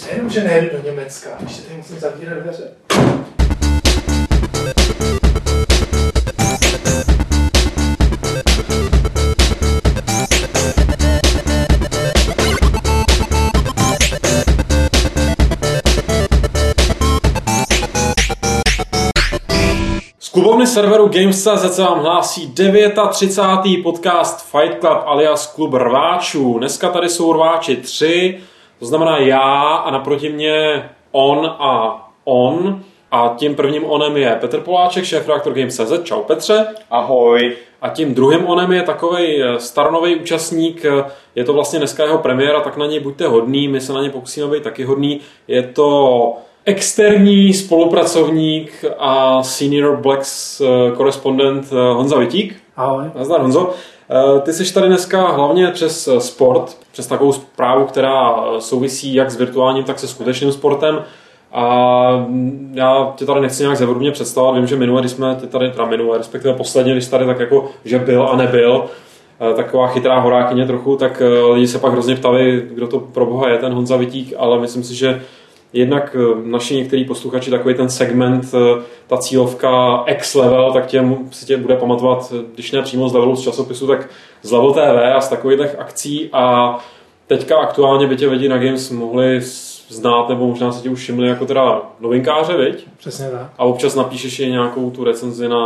Nejenom, že nejedu do Německa, ještě tady musím zavírat dveře. Klubovny serveru Games.cz se vám hlásí 39. podcast Fight Club alias Klub rváčů. Dneska tady jsou rváči tři, to znamená já a naproti mě on a on. A tím prvním onem je Petr Poláček, šéf-redaktor Games.cz. Čau Petře. Ahoj. A tím druhým onem je takový staronový účastník, je to vlastně dneska jeho premiéra, tak na něj buďte hodný, my se na ně pokusíme být taky hodný. Je to externí spolupracovník a senior Blacks eh, korespondent eh, Honza Vitík. Ahoj. Nazdar Honzo. Eh, Ty jsi tady dneska hlavně přes sport, přes takovou zprávu, která souvisí jak s virtuálním, tak se skutečným sportem. A mm, já tě tady nechci nějak zevrubně představovat, vím, že minule, když jsme tě tady, teda minule, respektive posledně, když tady tak jako, že byl a nebyl, taková chytrá horákyně trochu, tak lidi se pak hrozně ptali, kdo to pro boha je ten Honza Vitík, ale myslím si, že jednak naši některý posluchači, takový ten segment, ta cílovka X level, tak tě si tě bude pamatovat, když ne přímo z levelu z časopisu, tak z Level TV a z takových akcí. A teďka aktuálně by tě lidi na Games mohli znát, nebo možná se tě už všimli jako teda novinkáře, viď? Přesně tak. A občas napíšeš i nějakou tu recenzi na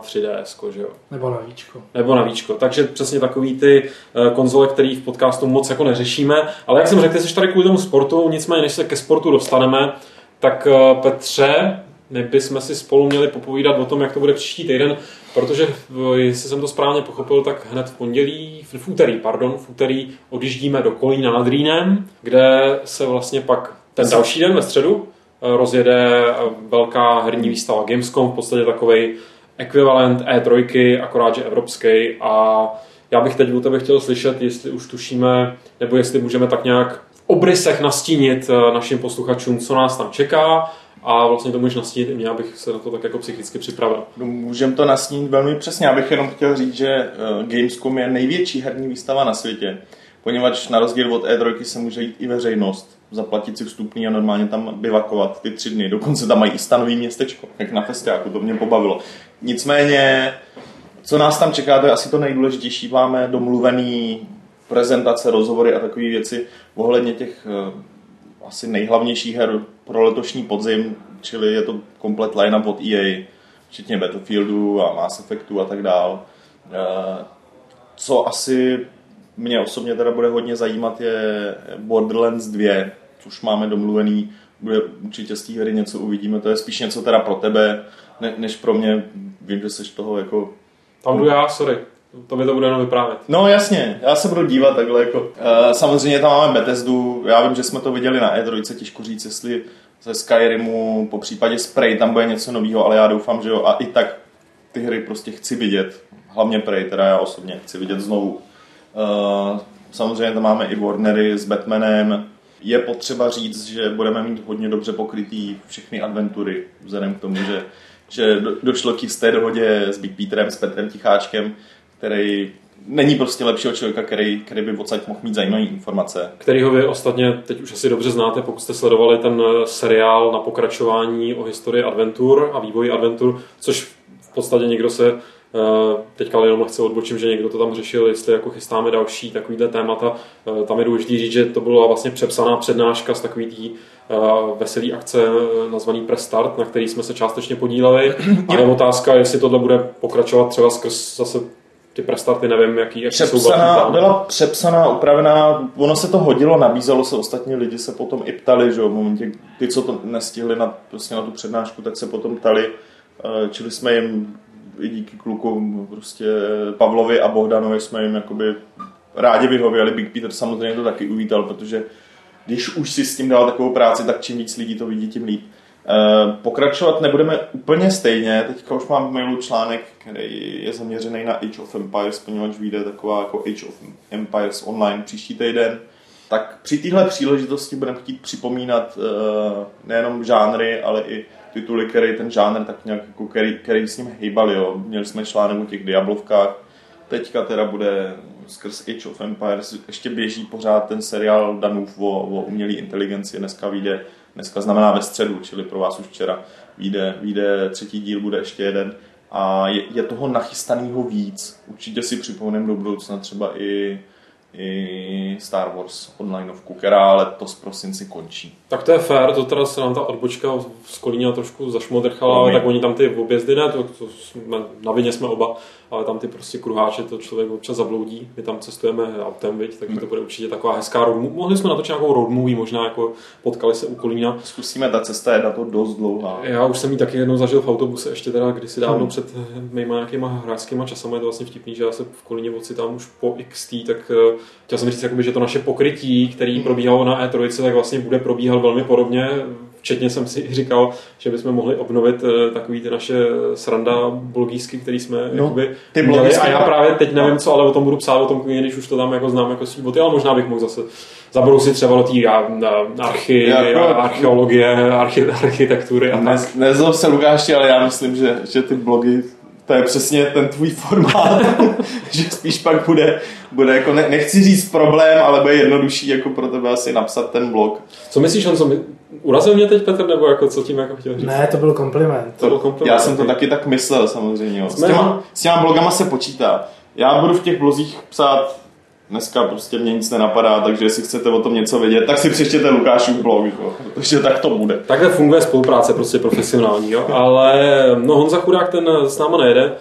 3DS, že jo? Nebo na víčko. Nebo na víčko. Takže přesně takový ty eh, konzole, který v podcastu moc jako neřešíme. Ale jak jsem řekl, jsi tady kvůli tomu sportu, nicméně než se ke sportu dostaneme, tak eh, Petře, my bychom si spolu měli popovídat o tom, jak to bude příští týden, protože jestli jsem to správně pochopil, tak hned v pondělí, v úterý, pardon, v úterý odjíždíme do Kolína nad Rýnem, kde se vlastně pak ten další den ve středu eh, rozjede eh, velká herní výstava Gamescom, v podstatě takovej ekvivalent E3, akorát, že evropský. A já bych teď u tebe chtěl slyšet, jestli už tušíme, nebo jestli můžeme tak nějak v obrysech nastínit eh, našim posluchačům, co nás tam čeká a vlastně to můžeš nastínit i mě, abych se na to tak jako psychicky připravil. No, Můžem to nasnít velmi přesně. Já bych jenom chtěl říct, že eh, Gamescom je největší herní výstava na světě, poněvadž na rozdíl od E3 se může jít i veřejnost, zaplatit si vstupný a normálně tam bivakovat ty tři dny. Dokonce tam mají i stanový městečko, jak na festiáku, to mě pobavilo. Nicméně, co nás tam čeká, to je asi to nejdůležitější. Máme domluvený prezentace, rozhovory a takové věci ohledně těch eh, asi nejhlavnějších her pro letošní podzim, čili je to komplet line-up od EA, včetně Battlefieldu a Mass Effectu a tak dál. Eh, Co asi mě osobně teda bude hodně zajímat je Borderlands 2, což máme domluvený, bude určitě z té hry něco uvidíme, to je spíš něco teda pro tebe, ne, než pro mě, vím, že jsi toho jako Tam jdu já, sorry, to mi to bude jenom vyprávět. No jasně, já se budu dívat takhle jako. Uh, samozřejmě tam máme Bethesdu, já vím, že jsme to viděli na E3, těžko říct, jestli ze Skyrimu, po případě Spray tam bude něco nového, ale já doufám, že jo, a i tak ty hry prostě chci vidět, hlavně Prey, teda já osobně chci vidět znovu. Uh, samozřejmě tam máme i Warnery s Batmanem, je potřeba říct, že budeme mít hodně dobře pokrytý všechny adventury, vzhledem k tomu, že, že do- došlo k jisté dohodě s Big Peterem, s Petrem Ticháčkem, který není prostě lepšího člověka, který, který by odsaď mohl mít zajímavé informace. kterýho vy ostatně teď už asi dobře znáte, pokud jste sledovali ten eh, seriál na pokračování o historii adventur a vývoji adventur, což v podstatě někdo se eh, teďka jenom lehce odbočím, že někdo to tam řešil, jestli jako chystáme další takovýhle témata. Eh, Tam je důležité říct, že to byla vlastně přepsaná přednáška z takový tý veselý akce nazvaný Press Start, na který jsme se částečně podíleli. A je otázka, jestli tohle bude pokračovat třeba skrz zase ty prestarty, nevím, jaký, jaký jsou Přepsaná, plány. byla přepsaná, upravená, ono se to hodilo, nabízelo se, ostatní lidi se potom i ptali, že jo, v momentě, ty, co to nestihli na, prostě na tu přednášku, tak se potom ptali, Eh, čili jsme jim i díky klukům, prostě Pavlovi a Bohdanovi jsme jim jakoby rádi vyhověli, Big Peter samozřejmě to taky uvítal, protože když už si s tím dal takovou práci, tak čím víc lidí to vidí, tím líp. Eh, Pokračovat nebudeme úplně stejně. Teďka už mám v mailu článek, který je zaměřený na Age of Empires, poněvadž vyjde taková jako Age of Empires online příští týden. Tak při téhle příležitosti budeme chtít připomínat eh, nejenom žánry, ale i tituly, který ten žánr tak nějak, jako který, který s ním hejbali. Jo. Měli jsme článek o těch Diablovkách, teďka teda bude skrz Age of Empires ještě běží pořád ten seriál Danův o, o umělé inteligenci. Dneska vyjde, dneska znamená ve středu, čili pro vás už včera vyjde, vyjde třetí díl, bude ještě jeden. A je, je toho nachystaného víc. Určitě si připomeneme do budoucna třeba i i Star Wars onlineovku, která letos prosinci končí. Tak to je fér, to teda se nám ta odbočka z Kolína trošku zašmodrchala, ale tak oni tam ty objezdy ne, to, to jsme, na vině jsme oba, ale tam ty prostě kruháče, to člověk občas zabloudí, my tam cestujeme autem, viď, takže to bude určitě taková hezká road Mohli jsme natočit nějakou road movie, možná jako potkali se u Kolína. Zkusíme, ta cesta je na to dost dlouhá. Já už jsem ji taky jednou zažil v autobuse, ještě teda kdysi dávno hmm. před mýma nějakýma hráčskýma časama, je to vlastně vtipný, že já se v Kolíně tam už po XT, tak eh, chtěl jsem říct, jakoby, že to naše pokrytí, který hmm. probíhalo na E3, tak vlastně bude probíhat velmi podobně. Včetně jsem si říkal, že bychom mohli obnovit eh, takový ty naše sranda blogísky, který jsme no, jakoby ty měli. A já právě teď nevím co, ale o tom budu psát, o tom když už to tam jako znám jako svý boty, ale možná bych mohl zase zabrousit třeba do té archy, jako, archeologie, archi, architektury. A ne, nezlob se Lukáši, ale já myslím, že, že ty blogy to je přesně ten tvůj formát, že spíš pak bude, bude jako, ne, nechci říct problém, ale bude jednodušší jako pro tebe asi napsat ten blog. Co myslíš, on co my, urazil mě teď Petr, nebo jako co tím jako chtěl říct? Ne, to byl kompliment. To, byl kompliment. Já jsem to taky tak myslel samozřejmě. S těma, s těma blogama se počítá. Já budu v těch blozích psát dneska prostě mě nic nenapadá, takže jestli chcete o tom něco vědět, tak si přečtěte Lukášův blog, jo, protože tak to bude. Takhle funguje spolupráce prostě profesionální, jo? ale no Honza Chudák ten s náma nejede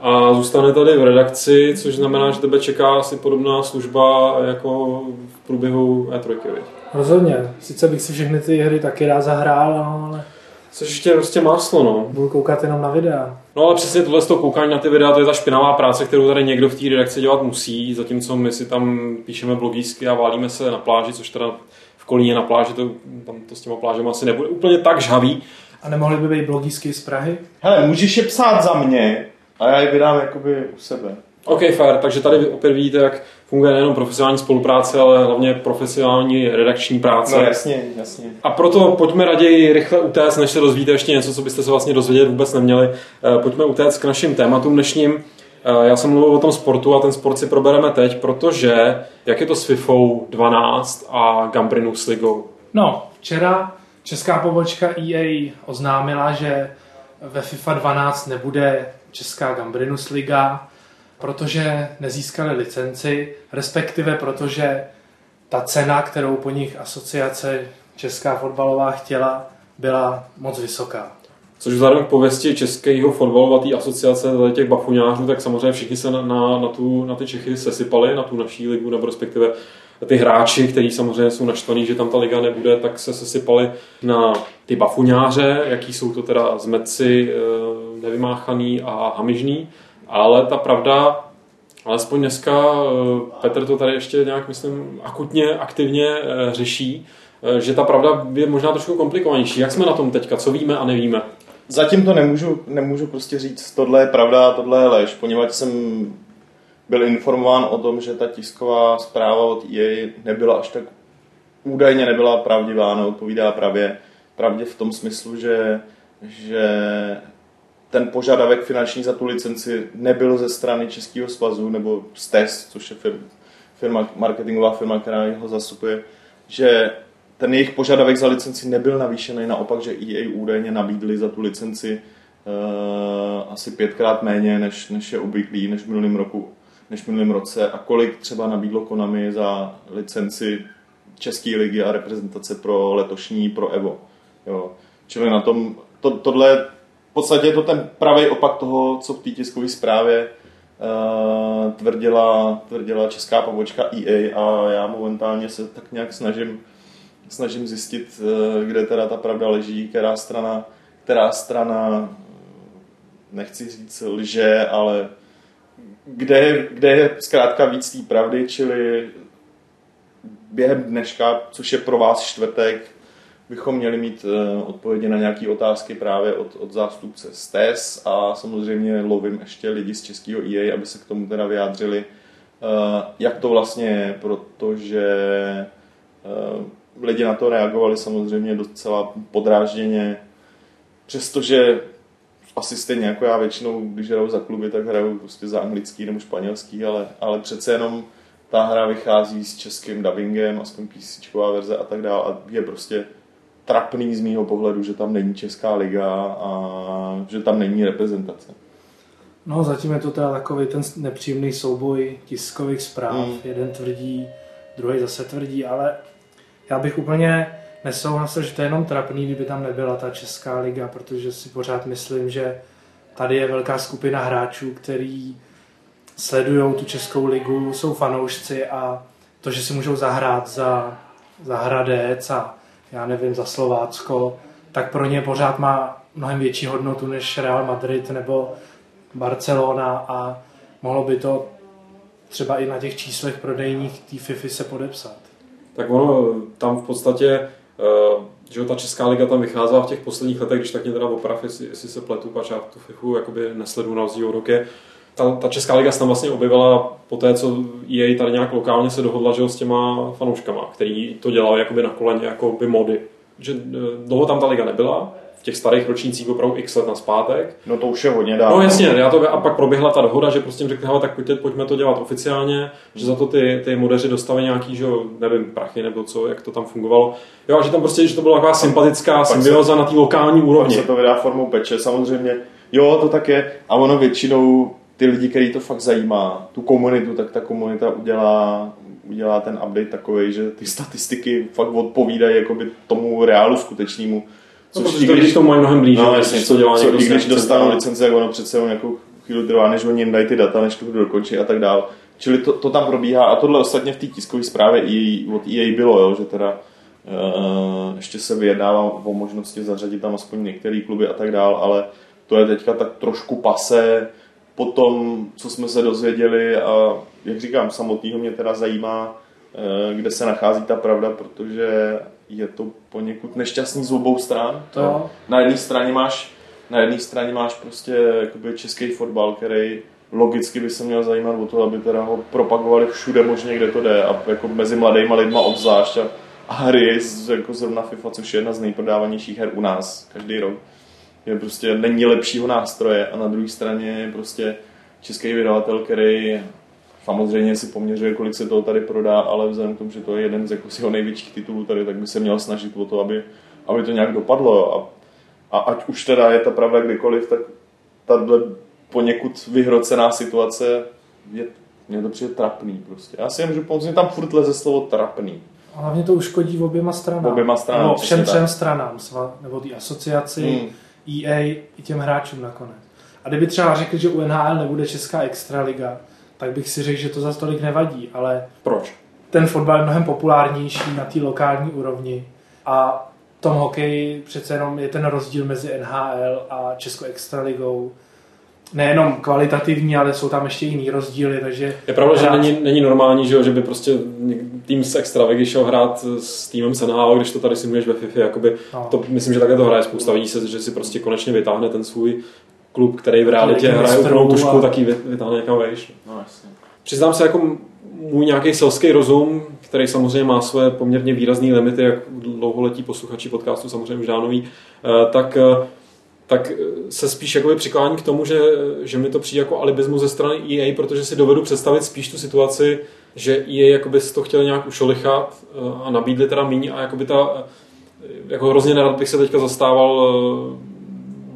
a zůstane tady v redakci, což znamená, že tebe čeká asi podobná služba jako v průběhu E3. Rozhodně, sice bych si všechny ty hry taky rád zahrál, ale Což ještě prostě máslo, no. Budu koukat jenom na videa. No ale přesně tohle z toho koukání na ty videa, to je ta špinavá práce, kterou tady někdo v té redakci dělat musí, zatímco my si tam píšeme blogísky a válíme se na pláži, což teda v Kolíně na pláži, to, tam to s těma plážemi asi nebude úplně tak žhavý. A nemohli by být blogísky z Prahy? Hele, můžeš je psát za mě a já je vydám jakoby u sebe. OK, fair, takže tady opět vidíte, jak funguje nejenom profesionální spolupráce, ale hlavně profesionální redakční práce. No jasně, jasně. A proto pojďme raději rychle utéct, než se dozvíte ještě něco, co byste se vlastně dozvědět vůbec neměli. Eh, pojďme utéct k našim tématům dnešním. Eh, já jsem mluvil o tom sportu a ten sport si probereme teď, protože jak je to s FIFA 12 a Gambrinus ligou? No, včera česká pobočka EA oznámila, že ve FIFA 12 nebude česká Gambrinus liga, protože nezískali licenci, respektive protože ta cena, kterou po nich asociace Česká fotbalová chtěla, byla moc vysoká. Což vzhledem k pověsti Českého fotbalové asociace těch bafuňářů, tak samozřejmě všichni se na, na, na, tu, na ty Čechy sesypali, na tu naší ligu, nebo respektive ty hráči, kteří samozřejmě jsou naštvaní, že tam ta liga nebude, tak se sesypali na ty bafuňáře, jaký jsou to teda zmeci, eh, nevymáchaný a hamižný. Ale ta pravda, alespoň dneska eh, Petr to tady ještě nějak, myslím, akutně, aktivně eh, řeší, eh, že ta pravda je možná trošku komplikovanější. Jak jsme na tom teďka? Co víme a nevíme? Zatím to nemůžu, nemůžu prostě říct, tohle je pravda tohle je lež, poněvadž jsem byl informován o tom, že ta tisková zpráva od EA nebyla až tak údajně nebyla pravdivá, neodpovídá pravě, pravdě v tom smyslu, že, že ten požadavek finanční za tu licenci nebyl ze strany Českého svazu nebo STES, což je firma, firma, marketingová firma, která ho zastupuje, že ten jejich požadavek za licenci nebyl navýšený, naopak, že EA údajně nabídli za tu licenci uh, asi pětkrát méně, než, než je obvyklý, než v minulém roku, než v minulém roce a kolik třeba nabídlo Konami za licenci České ligy a reprezentace pro letošní, pro Evo. Jo. Čili na tom, to, tohle podstatě je to ten pravý opak toho, co v té tiskové zprávě uh, tvrdila, tvrdila česká pobočka EA a. Já momentálně se tak nějak snažím, snažím zjistit, uh, kde teda ta pravda leží, která strana, která strana nechci říct lže, ale kde, kde je zkrátka víc té pravdy, čili během dneška, což je pro vás čtvrtek, bychom měli mít uh, odpovědi na nějaké otázky právě od, od zástupce STES a samozřejmě lovím ještě lidi z českého EA, aby se k tomu teda vyjádřili, uh, jak to vlastně je, protože uh, lidi na to reagovali samozřejmě docela podrážděně, přestože asi stejně jako já většinou, když hraju za kluby, tak hraju prostě za anglický nebo španělský, ale, ale přece jenom ta hra vychází s českým dubbingem, aspoň písničková verze a tak dále a je prostě trapný z mýho pohledu, že tam není Česká liga a že tam není reprezentace. No zatím je to teda takový ten nepříjemný souboj tiskových zpráv. Mm. Jeden tvrdí, druhý zase tvrdí, ale já bych úplně nesouhlasil, že to je jenom trapný, kdyby tam nebyla ta Česká liga, protože si pořád myslím, že tady je velká skupina hráčů, který sledují tu Českou ligu, jsou fanoušci a to, že si můžou zahrát za, za Hradec a já nevím, za Slovácko, tak pro ně pořád má mnohem větší hodnotu než Real Madrid nebo Barcelona a mohlo by to třeba i na těch číslech prodejních té FIFA se podepsat. Tak ono tam v podstatě, uh, že ta Česká liga tam vycházela v těch posledních letech, když tak mě teda oprav, jestli, jestli se pletu, pač já tu FIFU jakoby nesledu na rozdíl od ta, ta Česká liga se tam vlastně objevila po té, co jej tady nějak lokálně se dohodla že s těma fanouškama, který to dělali jakoby na koleně, jako by mody. Že eh, dlouho tam ta liga nebyla, v těch starých ročnících opravdu x let na zpátek. No to už je hodně dávno. No jasně, já to, a pak proběhla ta dohoda, že prostě řekli, tak pojďte, pojďme to dělat oficiálně, že za to ty, ty modeři dostali nějaký, že nevím, prachy nebo co, jak to tam fungovalo. Jo, a že tam prostě, že to byla taková sympatická symbioza na té lokální úrovni. Pak se to vydá formou peče, samozřejmě. Jo, to tak je. A ono většinou ty lidi, který to fakt zajímá, tu komunitu, tak ta komunita udělá, udělá ten update takový, že ty statistiky fakt odpovídají jakoby tomu reálu skutečnému. No, což no, i když to mají mnohem blíže, no, jasně, co dělá co, i když dostanou licenci, jak ono přece nějakou chvíli trvá, než oni jim dají ty data, než to dokončí a tak dále. Čili to, to, tam probíhá a tohle ostatně v té tiskové zprávě i od EA bylo, jo, že teda uh, ještě se vyjednává o možnosti zařadit tam aspoň některé kluby a tak dále, ale to je teďka tak trošku pase, po tom, co jsme se dozvěděli a jak říkám, samotného mě teda zajímá, eh, kde se nachází ta pravda, protože je to poněkud nešťastný z obou stran. To. Na jedné straně máš na jedné straně máš prostě jakoby český fotbal, který logicky by se měl zajímat o to, aby teda ho propagovali všude možně, kde to jde a jako mezi mladýma lidma obzvlášť a, a hry, jako zrovna FIFA, což je jedna z nejprodávanějších her u nás každý rok je prostě není lepšího nástroje a na druhé straně je prostě český vydavatel, který samozřejmě si poměřuje, kolik se toho tady prodá, ale vzhledem k tomu, že to je jeden z jako jeho největších titulů tady, tak by se měl snažit o to, aby, aby to nějak dopadlo. A, a ať už teda je ta pravda kdykoliv, tak tahle poněkud vyhrocená situace je, mě to přijde trapný prostě. Já si jen, že pouze tam furt leze slovo trapný. A hlavně to uškodí v oběma stranám. Oběma stranám. No, všem třem stranám, nebo té asociaci, hmm EA i těm hráčům nakonec. A kdyby třeba řekli, že u NHL nebude Česká extraliga, tak bych si řekl, že to za tolik nevadí, ale... Proč? Ten fotbal je mnohem populárnější na té lokální úrovni a v tom hokeji přece jenom je ten rozdíl mezi NHL a Českou extraligou nejenom kvalitativní, ale jsou tam ještě jiný rozdíly, takže... Je pravda, hrát... že není, není normální, že, že by prostě tým z Extravegy šel hrát s týmem NHL, když to tady simuluješ ve FIFA, jakoby, no. to, myslím, že takhle to hraje spousta lidí se, že si prostě konečně vytáhne ten svůj klub, který v realitě hraje úplnou tušku, a... taky vytáhne někam vejš. No, jasně. Přiznám se, jako můj nějaký selský rozum, který samozřejmě má své poměrně výrazné limity, jak dlouholetí posluchači podcastu samozřejmě už dávno ví, eh, tak eh, tak eh, se spíš jakoby přiklání k tomu, že, že mi to přijde jako alibismus ze strany EA, protože si dovedu představit spíš tu situaci, že EA jakoby si to chtěl nějak ušolichat eh, a nabídli teda míň a jakoby ta, eh, jako hrozně nerad bych se teďka zastával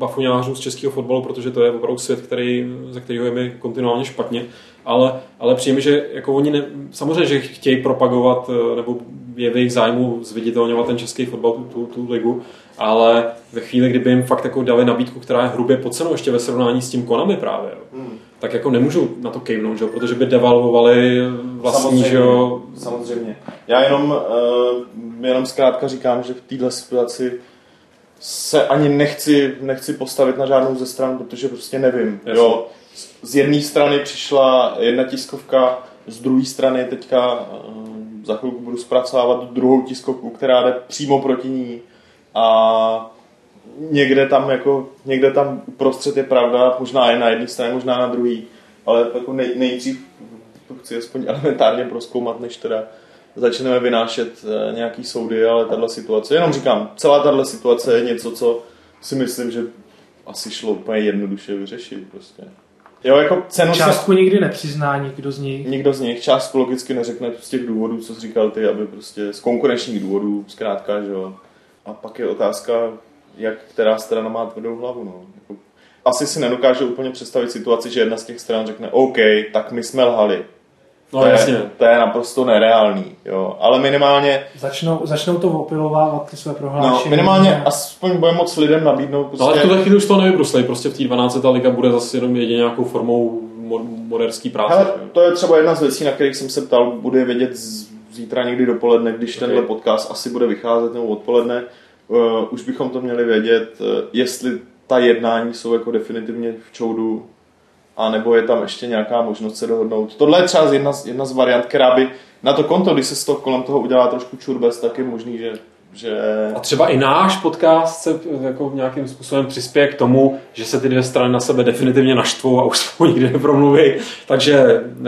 bafuňářů z českého fotbalu, protože to je opravdu svět, který, ze kterého je mi kontinuálně špatně, ale, ale přijde že jako oni ne, samozřejmě, že chtějí propagovat nebo je v jejich zájmu zviditelňovat ten český fotbal, tu, tu, tu ligu, ale ve chvíli, kdyby jim fakt jako dali nabídku, která je hrubě pod cenou ještě ve srovnání s tím Konami právě, jo, hmm. tak jako nemůžu na to kejvnout, že? protože by devalvovali vlastní, samozřejmě, že jo. Samozřejmě. Já jenom, uh, jenom zkrátka říkám, že v této situaci se ani nechci, nechci postavit na žádnou ze stran, protože prostě nevím. Jo. Z jedné strany přišla jedna tiskovka, z druhé strany teďka uh, za chvilku budu zpracovávat druhou tiskovku, která jde přímo proti ní a někde tam jako, někde tam uprostřed je pravda, možná je na jedné straně, možná na druhé, ale jako nej, nejdřív to chci aspoň elementárně proskoumat, než teda začneme vynášet eh, nějaký soudy, ale tahle situace, jenom říkám, celá tahle situace je něco, co si myslím, že asi šlo úplně jednoduše vyřešit prostě. Jo, jako cenu Částku nikdy nepřizná nikdo z nich. Nikdo z nich částku logicky neřekne z těch důvodů, co jsi říkal ty, aby prostě z konkurenčních důvodů, zkrátka, že jo. A pak je otázka, jak která strana má tvrdou hlavu, no. Jako, asi si nedokážu úplně představit situaci, že jedna z těch stran řekne, OK, tak my jsme lhali. No to, jasně. je, to je naprosto nereálný, jo. Ale minimálně, Začnou, začnou to opilovávat ty své prohlášení. no, minimálně aspoň bude moc lidem nabídnout prostě... No, ale v tuhle chvíli už to nevybruslej, prostě v té 12. ta liga bude zase jenom jedině nějakou formou mo- moderský práce. Hele, to je třeba jedna z věcí, na kterých jsem se ptal, bude vědět z- zítra někdy dopoledne, když Okay. tenhle podcast asi bude vycházet nebo odpoledne, uh, už bychom to měli vědět, uh, jestli ta jednání jsou jako definitivně v čoudu, a nebo je tam ještě nějaká možnost se dohodnout. Tohle je třeba jedna z, jedna z variant, která by na to konto, když se z toho kolem toho udělá trošku čurbes, tak je možný, že, že A třeba i náš podcast se jako nějakým způsobem přispěje k tomu, že se ty dvě strany na sebe definitivně naštvou a už spolu nikdy nepromluví. Takže uh,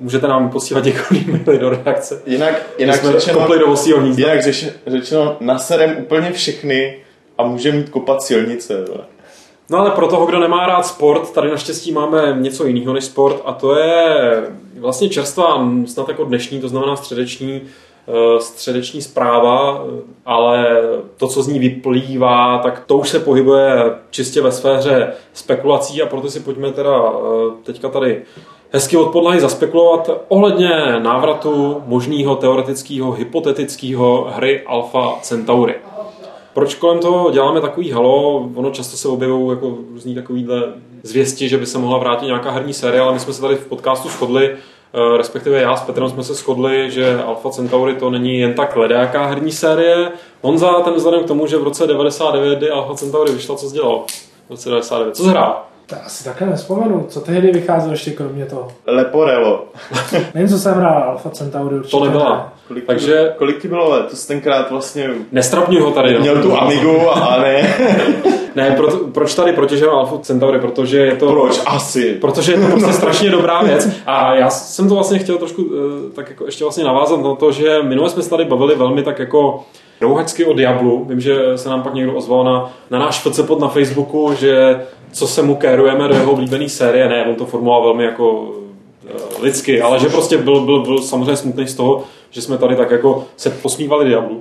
můžete nám posílat několik maily do reakce. jinak, Jinak jsme řečeno, do jinak řeč, řečeno, naserem úplně všechny a může mít kopat silnice. vole. No ale pro toho, kdo nemá rád sport, tady naštěstí máme něco jiného než sport a to je vlastně čerstvá, snad jako dnešní, to znamená středeční, eh, středeční zpráva, eh, ale to, co z ní vyplývá, tak to už se pohybuje čistě ve sféře spekulací a proto si pojďme teda eh, teďka tady hezky od podlahy zaspekulovat ohledně návratu možného teoretického, hypotetického hry Alpha Centauri. Proč kolem toho děláme takový halo? Ono často se objevují jako různý takovýhle zvěsti, že by se mohla vrátit nějaká herní série, ale my jsme se tady v podcastu shodli, eh, respektive já s Petrem jsme se shodli, že Alpha Centauri to není jen tak ledáká herní série. Honza, ten vzhledem k tomu, že v roce 99, kdy Alpha Centauri vyšla, co dělal? V roce 99. Co jsi hrál? To asi také nespomenu. Co tehdy vycházelo ještě kromě toho? Leporello. Nevím, co jsem hrál, Alpha Centauri určitě To nebyla. ne. Kolik, Takže- ti, kolik ti bylo let? To jsi tenkrát vlastně Nestrapňuj ho tady. jo. měl tu Amigu a ne. Ne, pro, proč tady protěžujeme Alpha Centauri? Protože je to... Proč? Asi. Protože je to prostě strašně dobrá věc. A já jsem to vlastně chtěl trošku eh, tak jako ještě vlastně navázat na to, že minule jsme se tady bavili velmi tak jako rouhačsky o Diablu. Vím, že se nám pak někdo ozval na, na náš pod na Facebooku, že co se mu kérujeme do jeho oblíbené série. Ne, on to formuloval velmi jako eh, lidsky, ale že prostě byl, byl, byl samozřejmě smutný z toho, že jsme tady tak jako se posmívali Diablu.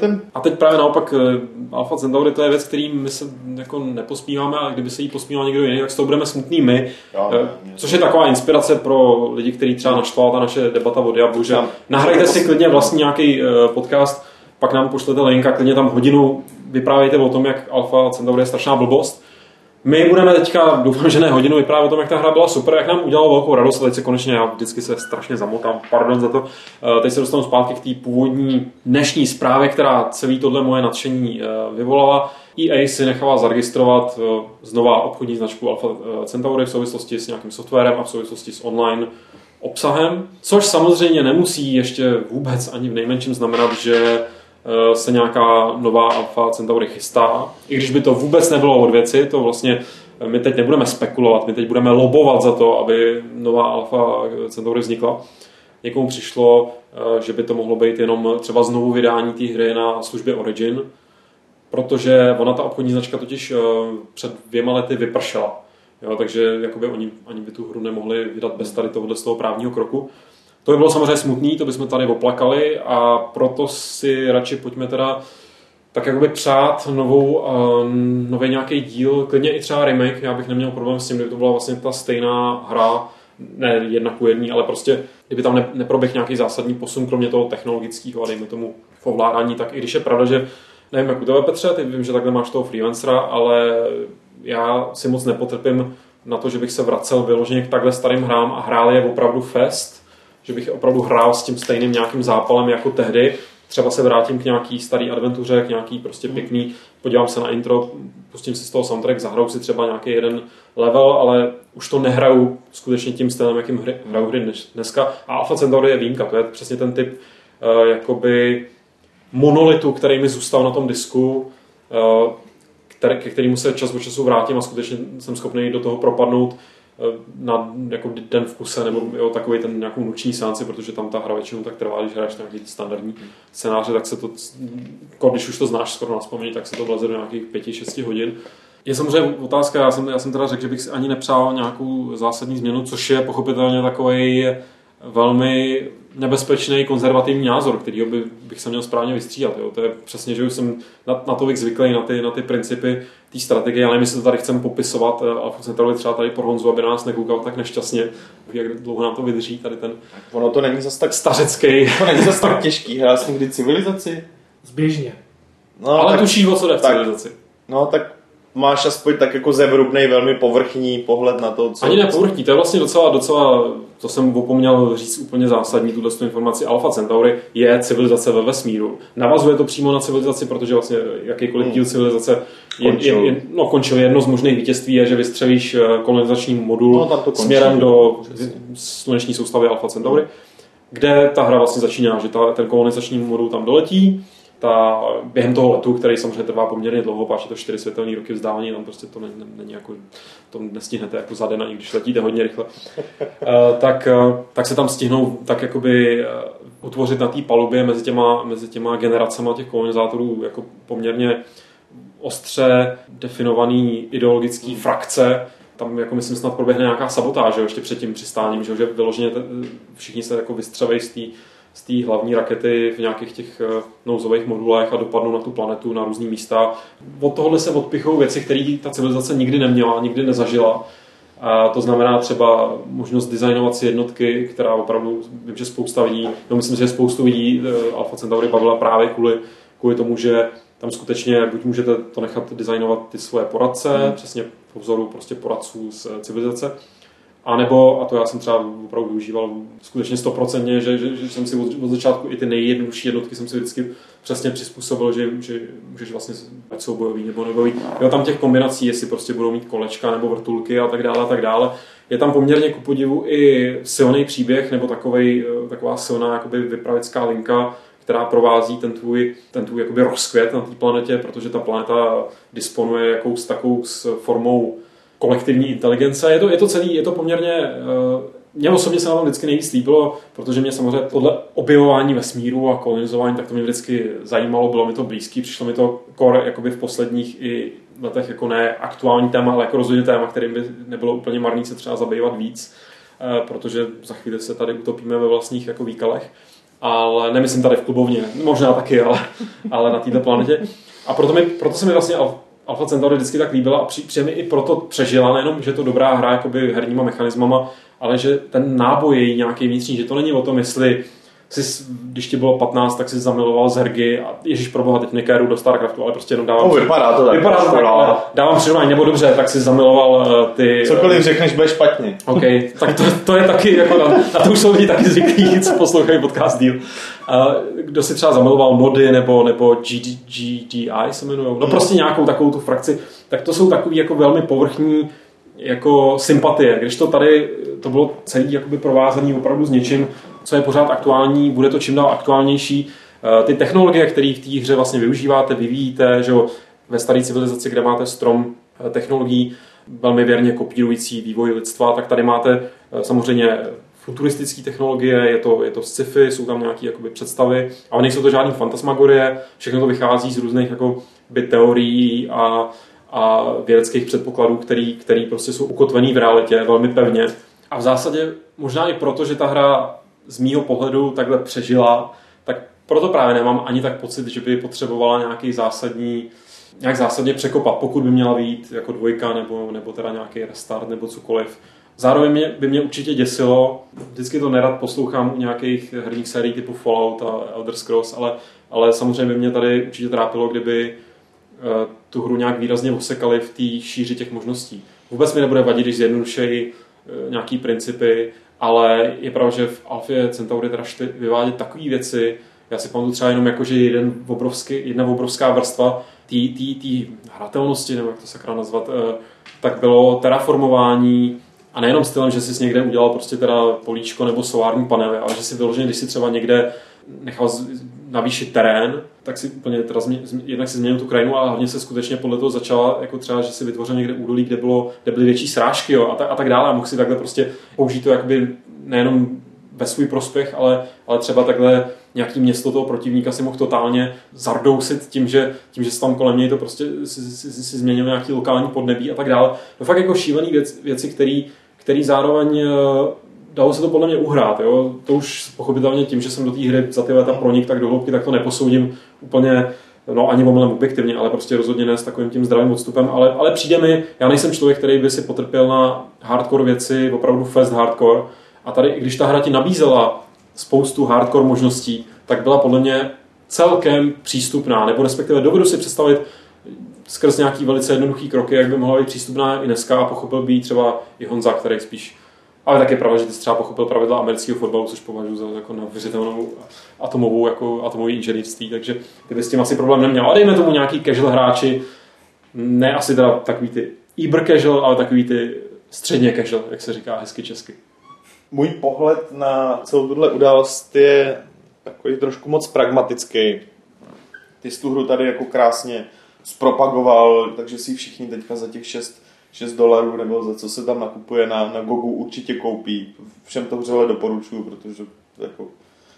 Ten... A teď právě naopak eh, Alpha Centauri to je věc, který my se jako neposmíváme a kdyby se jí posmíval někdo jiný, tak z toho budeme smutný my. Jo, Eh, ne, Což je taková inspirace pro lidi, kteří třeba naštvala ta naše debata o Diablu, že nahrajte si klidně vlastní nějaký eh, podcast, pak nám pošlete link a klidně tam hodinu vyprávějte o tom, jak Alpha Centauri je strašná blbost. My budeme teďka, doufám, že ne hodinu, vyprávět o tom, jak ta hra byla super, jak nám udělalo velkou radost. A teď se konečně, já vždycky se strašně zamotám, pardon za to. Eh, Teď se dostanu zpátky k té původní dnešní zprávě, která celý tohle moje nadšení eh, vyvolala. EA si nechala zaregistrovat eh, znova obchodní značku Alpha Centauri v souvislosti s nějakým softwarem a v souvislosti s online obsahem, což samozřejmě nemusí ještě vůbec ani v nejmenším znamenat, že se nějaká nová Alpha Centauri chystá. I když by to vůbec nebylo od věci, to vlastně eh, my teď nebudeme spekulovat, my teď budeme lobovat za to, aby nová Alpha Centauri vznikla. Někomu přišlo, eh, že by to mohlo být jenom třeba znovu vydání té hry na službě Origin, protože ona ta obchodní značka totiž eh, před dvěma lety vypršela. Jo, takže jakoby oni ani by tu hru nemohli vydat bez tady tohohle z toho právního kroku. To by bylo samozřejmě smutný, to bychom tady oplakali a proto si radši pojďme teda tak jakoby přát novou, uh, nový nějaký díl, klidně i třeba remake, já bych neměl problém s tím, kdyby to byla vlastně ta stejná hra, ne jedna ku jedný, ale prostě kdyby tam ne, neproběh nějaký zásadní posun, kromě toho technologického dejme tomu v ovládání, tak i když je pravda, že nevím, jak u tebe Petře, ty vím, že takhle máš toho freelancera, ale já si moc nepotrpím na to, že bych se vracel vyloženě k takhle starým hrám a hrál je opravdu fest, že bych opravdu hrál s tím stejným nějakým zápalem jako tehdy. Třeba se vrátím k nějaký starý adventuře, k nějaký prostě pěkný, podívám se na intro, pustím si z toho soundtrack, zahraju si třeba nějaký jeden level, ale už to nehraju skutečně tím stylem, jakým hry, hraju hry dnes- dneska. A Alpha Centauri je výjimka, to je přesně ten typ uh, jakoby monolitu, který mi zůstal na tom disku, uh, který, ke kterému se čas od času vrátím a skutečně jsem schopný do toho propadnout na jako den v kuse nebo jo, takový ten nějakou noční sánci, protože tam ta hra většinou tak trvá, když hraješ nějaký standardní scénáře, tak se to, jako když už to znáš skoro na vzpomení, tak se to vleze do nějakých 5-6 hodin. Je samozřejmě otázka, já jsem, já jsem teda řekl, že bych si ani nepřál nějakou zásadní změnu, což je pochopitelně takový velmi nebezpečný konzervativní názor, který by, bych se měl správně vystřídat. Jo. To je přesně, že už jsem na, na to zvyklý, na ty, na ty principy té strategie, ale my si to tady chceme popisovat. Eh, Alfa Centrovi třeba tady pro Honzu, aby nás nekoukal tak nešťastně, jak dlouho nám to vydrží, tady ten Ono to není zas tak stařecký. To není zas tak těžký. Hrál jsem kdy civilizaci. Zběžně. No, ale tak, tuší, o co jde v tak. civilizaci. No tak máš aspoň tak jako zevrubnej, velmi povrchní pohled na to, co... Ani ne povrchní, to je vlastně docela, docela, to jsem opomněl říct úplně zásadní, tuhle tu informaci. Alpha Centauri je civilizace ve vesmíru. Navazuje to přímo na civilizaci, protože vlastně jakýkoliv díl civilizace je, Končil. je, je, no, končil. Jedno z možných vítězství je, že vystřelíš eh, kolonizační modul No, končí. směrem do sluneční soustavy Alpha Centauri, kde ta hra vlastně začíná, že ta, ten kolonizační modul tam doletí, ta, během toho letu, který samozřejmě trvá poměrně dlouho, páč je to čtyři světelné roky vzdálení, tam prostě to není, není jako, to nestihnete jako za den, ani když letíte hodně rychle, uh, tak, uh, tak se tam stihnou tak jakoby uh, utvořit na té palubě mezi těma, mezi těma generacemi těch kolonizátorů jako poměrně ostře definovaný ideologický frakce, tam jako myslím snad proběhne nějaká sabotáž, že jo, ještě před tím přistáním, že, jo, že vyloženě všichni se jako vystřelejí z té z té hlavní rakety v nějakých těch eh, nouzových modulech a dopadnou na tu planetu na různý místa. Od tohohle se odpichou věci, které ta civilizace nikdy neměla, nikdy nezažila. A to znamená třeba možnost designovat si jednotky, která opravdu, vím, že spousta lidí, no myslím, že spoustu lidí eh, Alpha Centauri bavila právě kvůli, kvůli tomu, že tam skutečně buď můžete to nechat designovat ty svoje poradce, hmm. přesně po vzoru prostě poradců z civilizace, a nebo, a to já jsem třeba opravdu využíval skutečně stoprocentně, že, že, že, jsem si od, od začátku i ty nejjednodušší jednotky jsem si vždycky přesně přizpůsobil, že, že můžeš vlastně, ať jsou bojový nebo nebojový. Jo, tam těch kombinací, jestli prostě budou mít kolečka nebo vrtulky a tak dále a tak dále. Je tam poměrně ku podivu i silný příběh nebo takovej, taková silná jakoby vypravická linka, která provází ten tvůj, ten tvůj jakoby rozkvět na té planetě, protože ta planeta disponuje jakou s takovou s formou kolektivní inteligence. Je to, je to celý, je to poměrně, uh, mě osobně se na tom vždycky nejvíc líbilo, protože mě samozřejmě podle objevování vesmíru a kolonizování, tak to mě vždycky zajímalo, bylo mi to blízký, přišlo mi to core jakoby v posledních i letech jako ne aktuální téma, ale jako rozhodně téma, kterým by nebylo úplně marný se třeba zabývat víc, uh, protože za chvíli se tady utopíme ve vlastních jako výkalech. Ale nemyslím tady v klubovně, možná taky, ale, ale na této planetě. A proto, mi, proto se mi vlastně Alpha Centauri vždycky tak líbila a při, mi i proto přežila, nejenom, že je to dobrá hra jakoby herníma mechanismama, ale že ten náboj je nějaký vnitřní, že to není o tom, jestli jsi, když ti bylo 15, tak jsi zamiloval z hergy a Ježíš proboha, teď nekéru do StarCraftu, ale prostě jenom dávám... No, vypadá to tak. Vypadá to tak, ale dávám přirovnání, nebo dobře, tak si zamiloval uh, ty... Cokoliv řekneš, bude špatně. OK, tak to, to je taky, jako na, na to už jsou lidi taky zvyklí, co poslouchají podcast díl. Kdo si třeba zamiloval mody nebo, nebo GD, GDI se jmenují, no prostě nějakou takovou tu frakci, tak to jsou takový jako velmi povrchní jako sympatie, když to tady to bylo celý jakoby provázaný opravdu s něčím, co je pořád aktuální, bude to čím dál aktuálnější. Ty technologie, které v té hře vlastně využíváte, vyvíjíte, že jo, ve staré civilizaci, kde máte strom technologií, velmi věrně kopírující vývoj lidstva, tak tady máte samozřejmě futuristické technologie, je to, je to sci-fi, jsou tam nějaké jakoby, představy, ale nejsou to žádné fantasmagorie, všechno to vychází z různých jako, by teorií a, a vědeckých předpokladů, který, který prostě jsou ukotvený v realitě velmi pevně. A v zásadě možná i proto, že ta hra z mýho pohledu takhle přežila, tak proto právě nemám ani tak pocit, že by potřebovala nějaký zásadní, nějak zásadně překopat, pokud by měla být jako dvojka nebo, nebo teda nějaký restart nebo cokoliv. Zároveň mě, by mě určitě děsilo, vždycky to nerad poslouchám u nějakých herních sérií typu Fallout a Elder Scrolls, ale, ale samozřejmě by mě tady určitě trápilo, kdyby uh, tu hru nějak výrazně osekali v té šíři těch možností. Vůbec mi nebude vadit, když zjednodušejí uh, nějaký principy, ale je pravda, že v Alfě Centauri teda šli vyvádět takové věci, já si pamatuju třeba jenom jako, že jeden obrovský, jedna obrovská vrstva té hratelnosti, nebo jak to sakra nazvat, uh, tak bylo terraformování a nejenom stylem, že jsi někde udělal prostě teda políčko nebo solární panely, ale že si vyloženě, když si třeba někde nechal navýšit terén, tak si úplně teda změ, jednak si změnil tu krajinu, ale hlavně se skutečně podle toho začala, jako třeba, že si vytvořil někde údolí, kde, bylo, kde byly větší srážky jo, a, tak, a tak dále a mohl si takhle prostě použít to jakoby nejenom ve svůj prospěch, ale, ale třeba takhle nějaký město toho protivníka si mohl totálně zardousit tím, že, tím, že se tam kolem něj to prostě si, si, si, si změnil nějaký lokální podnebí a tak dále. To fakt jako šílený věc, věci, který, který zároveň eh, dalo se to podle mě uhrát. Jo? To už pochopitelně tím, že jsem do té hry za ty leta pronik tak do hloubky, tak to neposoudím úplně no ani omylem objektivně, ale prostě rozhodně ne s takovým tím zdravým odstupem, ale, ale přijde mi, já nejsem člověk, který by si potrpěl na hardcore věci, opravdu fast hardcore, a tady, když ta hra ti nabízela spoustu hardcore možností, tak byla podle mě celkem přístupná, nebo respektive dovedu si představit skrz nějaký velice jednoduchý kroky, jak by mohla být přístupná i dneska a pochopil by třeba i Honza, který spíš ale tak je pravda, že ty jsi třeba pochopil pravidla amerického fotbalu, což považuji za jako neuvěřitelnou atomovou, jako atomový inženýrství, takže ty bys s tím asi problém neměl. A dejme tomu nějaký casual hráči, ne asi teda takový ty Iber casual, ale takový ty středně casual, jak se říká hezky česky. Můj pohled na celou tuhle událost je takový trošku moc pragmatický. Ty jsi tu hru tady jako krásně zpropagoval, takže si všichni teďka za těch 6 6 dolarů nebo za co se tam nakupuje na, na Gogu určitě koupí. Všem to vřele doporučuju, protože jako,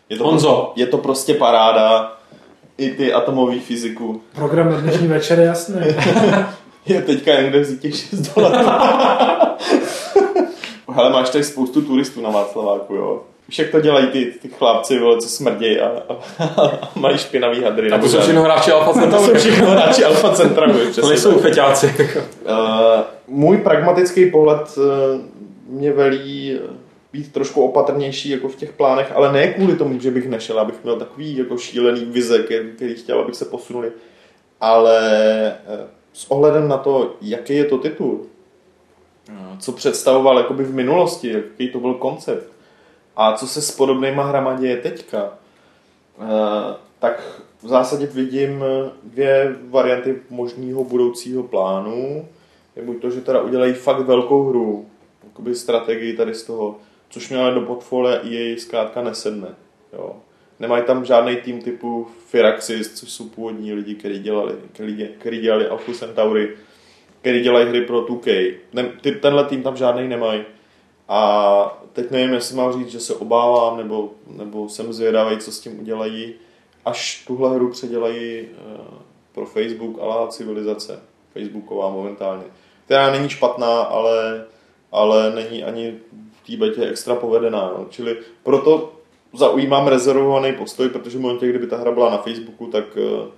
je, to, Honzo. je to prostě paráda. I ty atomový fyziku. Program na dnešní večer je jasný. je teďka jen kde vzít těch 6 dolarů. Hele, máš tady spoustu turistů na Václaváku, jo. Víš, jak to dělají ty, ty chlapci, vole, co smrdějí a, a, a, mají špinavý hadry. A to jsou všechno hráči Alfa to Centauri. jsou všechno hráči Alfa Centra. To nejsou feťáci. Uh, můj pragmatický pohled uh, mě velí eh, být trošku opatrnější jako v těch plánech, ale ne kvůli tomu, že bych nešel, abych měl takový jako šílený vize, který, který chtěl, abych se posunuli, ale uh, s ohledem na to, jaký je to titul, co představoval jakoby v minulosti, jaký to byl koncept a co se s podobnýma hrama děje teďka, uh, tak v zásadě vidím dvě varianty možného budoucího plánu. Je buď to, že teda udělají fakt velkou hru, jakoby strategii tady z toho, což mě ale do portfolia EA zkrátka nesedne. Jo. Nemají tam žádný tým typu Firaxis, což jsou původní lidi, kteří dělali, který, dělali Alpha Centauri, který dělají hry pro 2K. Ne, ty, tenhle tým tam žádný nemají. A teď nevím, jestli mám říct, že se obávám, nebo, nebo jsem zvědavý, co s tím udělají až tuhle hru předělají uh, pro Facebook, ale civilizace, Facebooková momentálně, která není špatná, ale, ale není ani v té betě extra povedená. No. Čili proto zaujímám rezervovaný postoj, protože v momentě, kdyby ta hra byla na Facebooku, tak uh,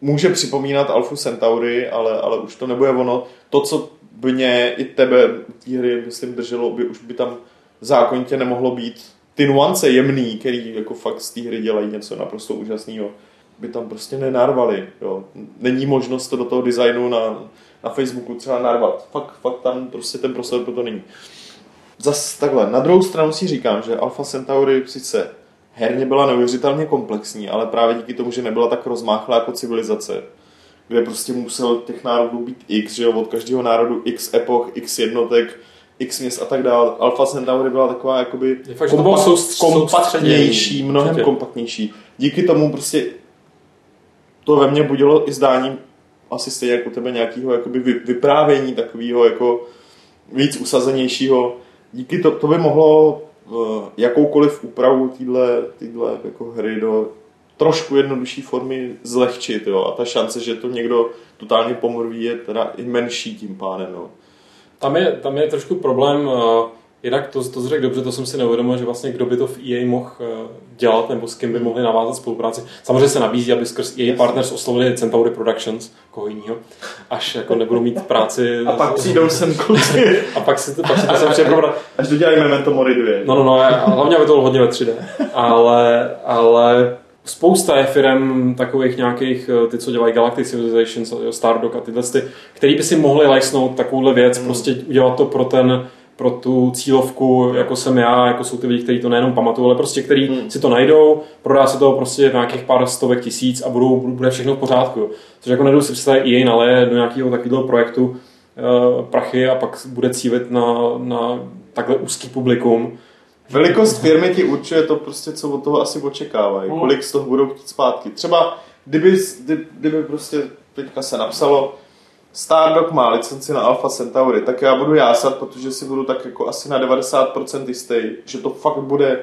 může připomínat Alpha Centauri, ale, ale už to nebude ono. To, co mě i tebe té hry, myslím, drželo, by už by tam zákonitě nemohlo být ty nuance jemný, který jako fakt z té hry dělají něco naprosto úžasného, by tam prostě nenarvali. Jo. Není možnost to do toho designu na, na Facebooku třeba narvat. Fakt, fakt tam prostě ten prostor pro to není. Zas takhle, na druhou stranu si říkám, že Alpha Centauri sice herně byla neuvěřitelně komplexní, ale právě díky tomu, že nebyla tak rozmáchlá jako civilizace, kde prostě musel těch národů být x, že jo, od každého národu x epoch, x jednotek, x měst a tak dále. Alpha Centauri byla taková jakoby Je fakt, soustř- kompaktnější, mnohem Určitě. kompaktnější. Díky tomu prostě to ve mně budilo i zdání asi stejně jako u tebe nějakého jakoby vy- vyprávění takového jako víc usazenějšího. Díky to, to by mohlo uh, jakoukoliv úpravu týhle, týhle jako hry do trošku jednodušší formy zlehčit. Jo? A ta šance, že to někdo totálně pomrví, je teda i menší tím pádem. No. Tam je, tam je trošku problém, uh, jinak to, to řekl dobře, to jsem si neuvědomil, že vlastně kdo by to v EA mohl uh, dělat, nebo s kým by mohli navázat spolupráci. Samozřejmě se nabízí, aby skrz EA Partners oslovili Centauri Productions, koho jinýho, až jako nebudou mít práci. A pak přijdou sem kluci, a pak si to, pak si to sem přeprobrat. až dodělají Memento Mori 2. No, no, no, a hlavně aby to bylo hodně ve 3D. Ale, ale spousta je firm takových nějakých, eh, ty, co dělají Galactic Civilization, Stardock a tyhle, ty, který by si mohli lajsnout takovouhle věc, Hmm. prostě udělat to pro ten pro tu cílovku, jako jsem já, jako jsou ty lidi, kteří to nejenom pamatují, ale prostě který Hmm. si to najdou, prodá se to prostě v nějakých pár stovek tisíc a budou, bude všechno v pořádku. Což jako nedou si představit EA naleje do nějakého takového projektu uh, prachy a pak bude cílit na, na takhle úzký publikum. Velikost firmy ti určuje to prostě, co od toho asi očekávají. Hmm. Kolik z toho budou chtít zpátky. Třeba, kdyby, kdyby, kdyby prostě teďka se napsalo, Stardock má licenci na Alpha Centauri, tak já budu jásat, protože si budu tak jako asi na 90% jistý, že to fakt bude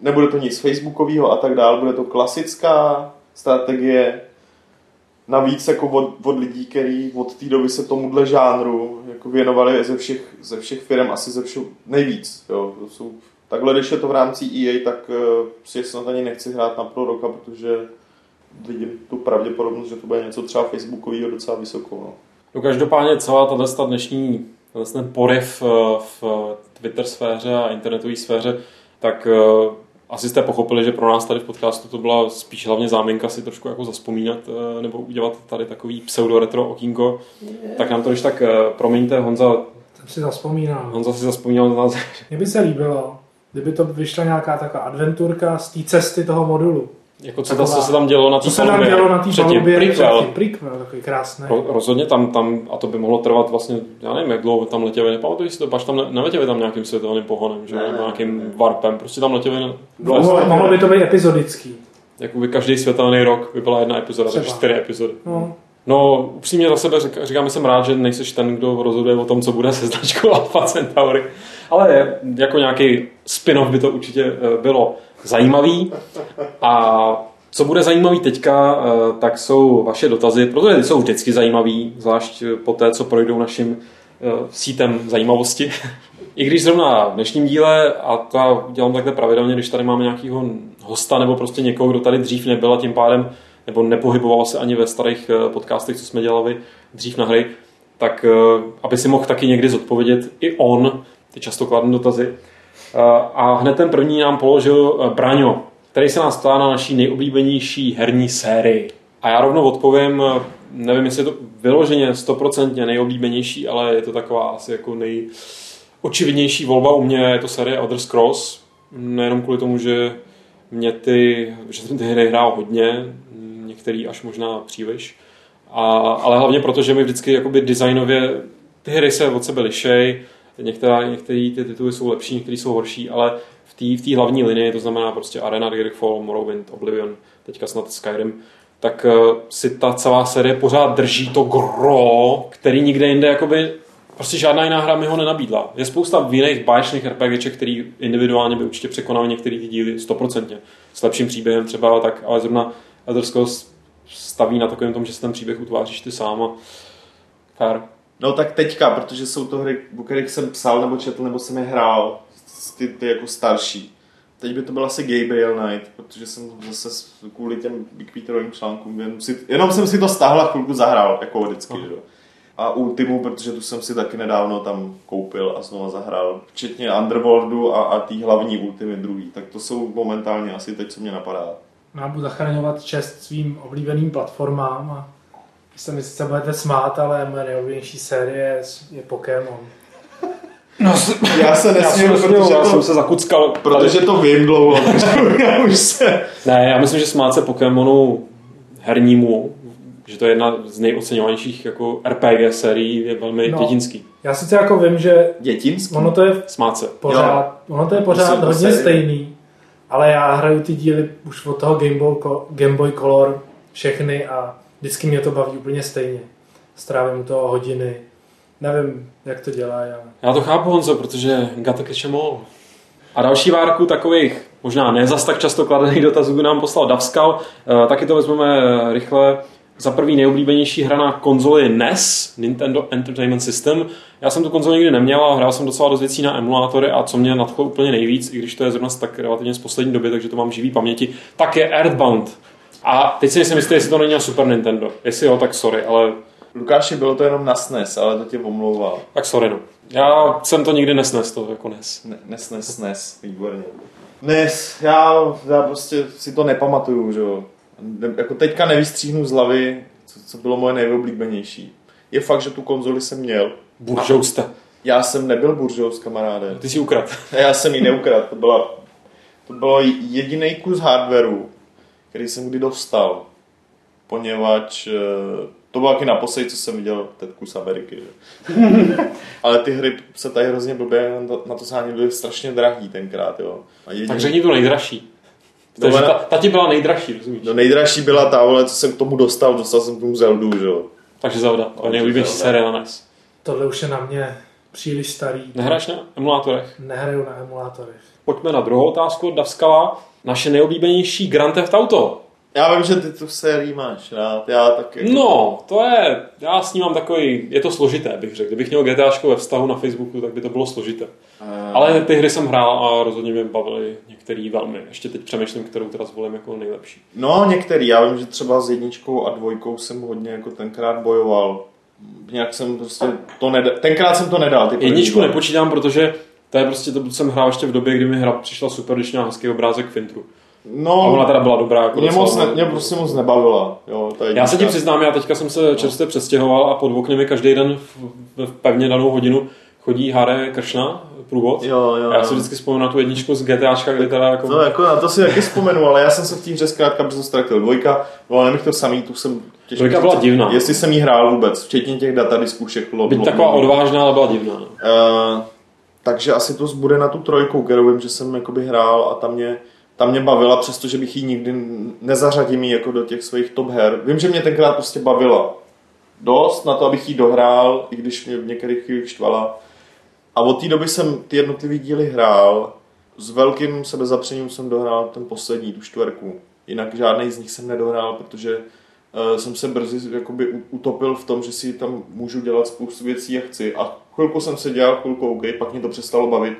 nebude to nic facebookového a tak dále, bude to klasická strategie, navíc jako od, od lidí, kteří od té doby se tomuhle žánru jako věnovali ze všech, ze všech firm asi ze všeho nejvíc. Jo. To jsou, takhle, když je to v rámci EA, tak uh, si snad ani nechci hrát na pro roka, protože vidím tu pravděpodobnost, že to bude něco třeba facebookového docela vysoko. No. No každopádně celá tato dnešní ten poryv eh, v Twitter sféře a internetové sféře, tak eh, asi jste pochopili, že pro nás tady v podcastu to byla spíš hlavně záminka si trošku jako zaspomínat eh, nebo udělat tady takový pseudo-retro okýnko. Tak nám to když tak promiňte, Honza... Jsem si zaspomínal. Honza si zapomínal na nás. Mně by se líbilo, kdyby to vyšla nějaká taková adventurka z té cesty toho modulu. Jako co, Taková, co se tam dělo na té Co se tam dělo na té palubě? Prequel. prequel, takový krásný. Ro, rozhodně tam, tam, a to by mohlo trvat vlastně, já nevím, jak dlouho tam letěli, nepamatuji si to, pač tam ne, neletěli tam nějakým světelným pohonem, že? Ne, nějakým warpem, prostě tam letěli. Na, Dlouho, mohlo by to být epizodický. Jakoby každý světelný rok by byla jedna epizoda, takže čtyři epizody. No. No, upřímně za sebe řík, říkám, jsem rád, že nejseš ten, kdo rozhoduje o tom, co bude se značkou Alpha Centauri. Ale jako nějaký spin-off by to určitě eh, bylo zajímavý. A co bude zajímavý teďka, eh, tak jsou vaše dotazy, protože ty jsou vždycky zajímavý, zvlášť po té, co projdou naším eh, sítem zajímavosti. I když zrovna v dnešním díle, a to dělám takhle pravidelně, když tady máme nějakého hosta nebo prostě někoho, kdo tady dřív nebyl a tím pádem nebo nepohyboval se ani ve starých eh, podcastech, co jsme dělali dřív na hry, tak aby si mohl taky někdy zodpovědět i on ty často kladné dotazy. A hned ten první nám položil Braňo, který se nás ptá na naší nejoblíbenější herní sérii. A já rovnou odpovím, nevím, jestli je to vyloženě stoprocentně nejoblíbenější, ale je to taková asi jako nejočividnější volba u mě, je to série Elder Scrolls. Nejenom kvůli tomu, že mě ty, že jsem ty hry hrál hodně, některý až možná příliš, a, ale hlavně proto, že mi vždycky jakoby designově ty hry se od sebe lišej, některé, některé ty tituly jsou lepší, některé jsou horší, ale v té hlavní linii, to znamená prostě Arena, Daggerfall, Morrowind, Oblivion, teďka snad Skyrim, tak uh, si ta celá série pořád drží to gro, který nikde jinde jakoby prostě žádná jiná hra mi ho nenabídla. Je spousta jiných báječných RPGček, který individuálně by určitě překonal některý ty díly stoprocentně. S lepším příběhem třeba, tak, ale zrovna Elder Scrolls staví na takovém tom, že si ten příběh utváříš ty sám a fair. No tak teďka, protože jsou to hry, o kterých jsem psal nebo četl, nebo jsem je hrál, ty, ty jako starší. Teď by to byl asi Gabriel Knight, protože jsem zase kvůli těm Big Peterovým článkům, jenom, si, jenom jsem si to stáhl a chvilku zahrál, jako vždycky. Oh. Že? A Ultimu, protože tu jsem si taky nedávno tam koupil a znovu zahrál. Včetně Underworldu a, a tý hlavní Ultimy druhý. Tak to jsou momentálně asi teď, co mě napadá. Má budu zachraňovat čest svým oblíbeným platformám a se mi sice budete smát, ale moje nejoblíbenější série je Pokémon. No, já se nesměju, já protože já to, jsem se zakuckal. Protože to vím dlouho, já už se... Ne, já myslím, že smát se Pokémonu hernímu, že to je jedna z nejoceňovanějších jako RPG sérií, je velmi no, dětinský. Já sice jako vím, že dětinský? ono to je smát se. Pořád, jo. ono to je pořád Myslím, hodně stejný, ale já hraju ty díly už od toho Game Boy, Game Boy Color všechny a vždycky mě to baví úplně stejně. Strávím to hodiny, Nevím, jak to dělá. Já, já to chápu, Honzo, protože Gata all. A další várku takových, možná ne zas tak často kladených dotazů nám poslal Davskal. E, taky to vezmeme rychle. Za první nejoblíbenější hra na konzoli NES, Nintendo Entertainment System. Já jsem tu konzoli nikdy neměl a hrál jsem docela dost věcí na emulátory a co mě nadchlo úplně nejvíc, i když to je zrovna tak relativně z poslední doby, takže to mám živý paměti, tak je Earthbound. A teď si jistý, jestli to není na Super Nintendo. Jestli jo, tak sorry, ale Lukáši, bylo to jenom na SNES, ale to tě omlouval. Tak sorry, no. Já jsem to nikdy nesnes, to jako NES. Ne, nesnes, SNES, výborně. NES, já, já prostě si to nepamatuju, že jo. Jako teďka nevystříhnu z hlavy, co, co bylo moje nejoblíbenější. Je fakt, že tu konzoli jsem měl. Buržousta. Já jsem nebyl buržous, kamaráde. Ty jsi ukrad. já jsem ji neukrad. To, byla, to bylo jediný kus hardwareu, který jsem kdy dostal. Poněvadž eh, to bylo taky naposledy, co jsem viděl tetku z Ameriky. Ale ty hry se tady hrozně blbě, na to sáně byly strašně drahý tenkrát. Jo. A jediný... Tak řekni to nejdražší. Takže ta, ta ti byla nejdražší, rozumíš? No nejdražší byla ta, ale co jsem k tomu dostal, dostal jsem k tomu Zeldu, že jo. Takže Zelda, to je nejoblíbenější série na NES. Tohle už je na mě. příliš starý. Nehraješ na emulátorech? Nehraju na emulátorech. Pojďme na druhou otázku od Davskala. Naše nejoblíbenější Grand Theft Auto. Já vím, že ty tu sérii máš rád, já taky. No, to je, já s ním mám takový, je to složité, bych řekl. Kdybych měl GTAčko ve vztahu na Facebooku, tak by to bylo složité. Eh, Ale ty hry jsem hrál a rozhodně mě bavily některý velmi. Ještě teď přemýšlím, kterou teda zvolím jako nejlepší. No, některý. Já vím, že třeba s jedničkou a dvojkou jsem hodně jako tenkrát bojoval. Nějak jsem prostě to nedal. Tenkrát jsem to nedal. Ty Jedničku nepočítám, protože to je prostě, to jsem hrál ještě v době, kdy mi hra přišla super, když měla hezký obrázek v intru. No, A ona teda byla dobrá. Jako mě, moc ne, no. mě prostě moc nebavila. Jo, ta Já se ti přiznám, já teďka jsem se čerstvě přestěhoval a pod okny mi každý den v, v pevně danou hodinu chodí Hare Kršna, průvod. Jo, jo, já si vždycky vzpomenu na tu jedničku z GTAčka, kdy teda jako... No, jako na to si taky vzpomenu, ale já jsem se v té hře zkrátka brzo ztratil. Dvojka, bylo nemích to samý, tu jsem těžko Dvojka byla divná. Jestli jsem jí hrál vůbec, včetně těch datadisků všech. Lo, Byť lo- taková odvážná, ale byla divná. no. Eh, takže asi to bude na tu trojku, kterou vím, že jsem jakoby hrál a tam mě, tam mě bavila, přestože bych ji nikdy nezařadím jí jako do těch svých top her. Vím, že mě tenkrát prostě bavila dost na to, abych ji dohrál, i když mě v některých chvílích štvala. A od té doby jsem ty jednotlivé díly hrál. S velkým sebezapřením jsem dohrál ten poslední, tu čtverku. Jinak žádný z nich jsem nedohrál, protože uh, jsem se brzy jakoby utopil v tom, že si tam můžu dělat spoustu věcí, jak chci. A chvilku jsem se dělal, chvilku OK, pak mě to přestalo bavit.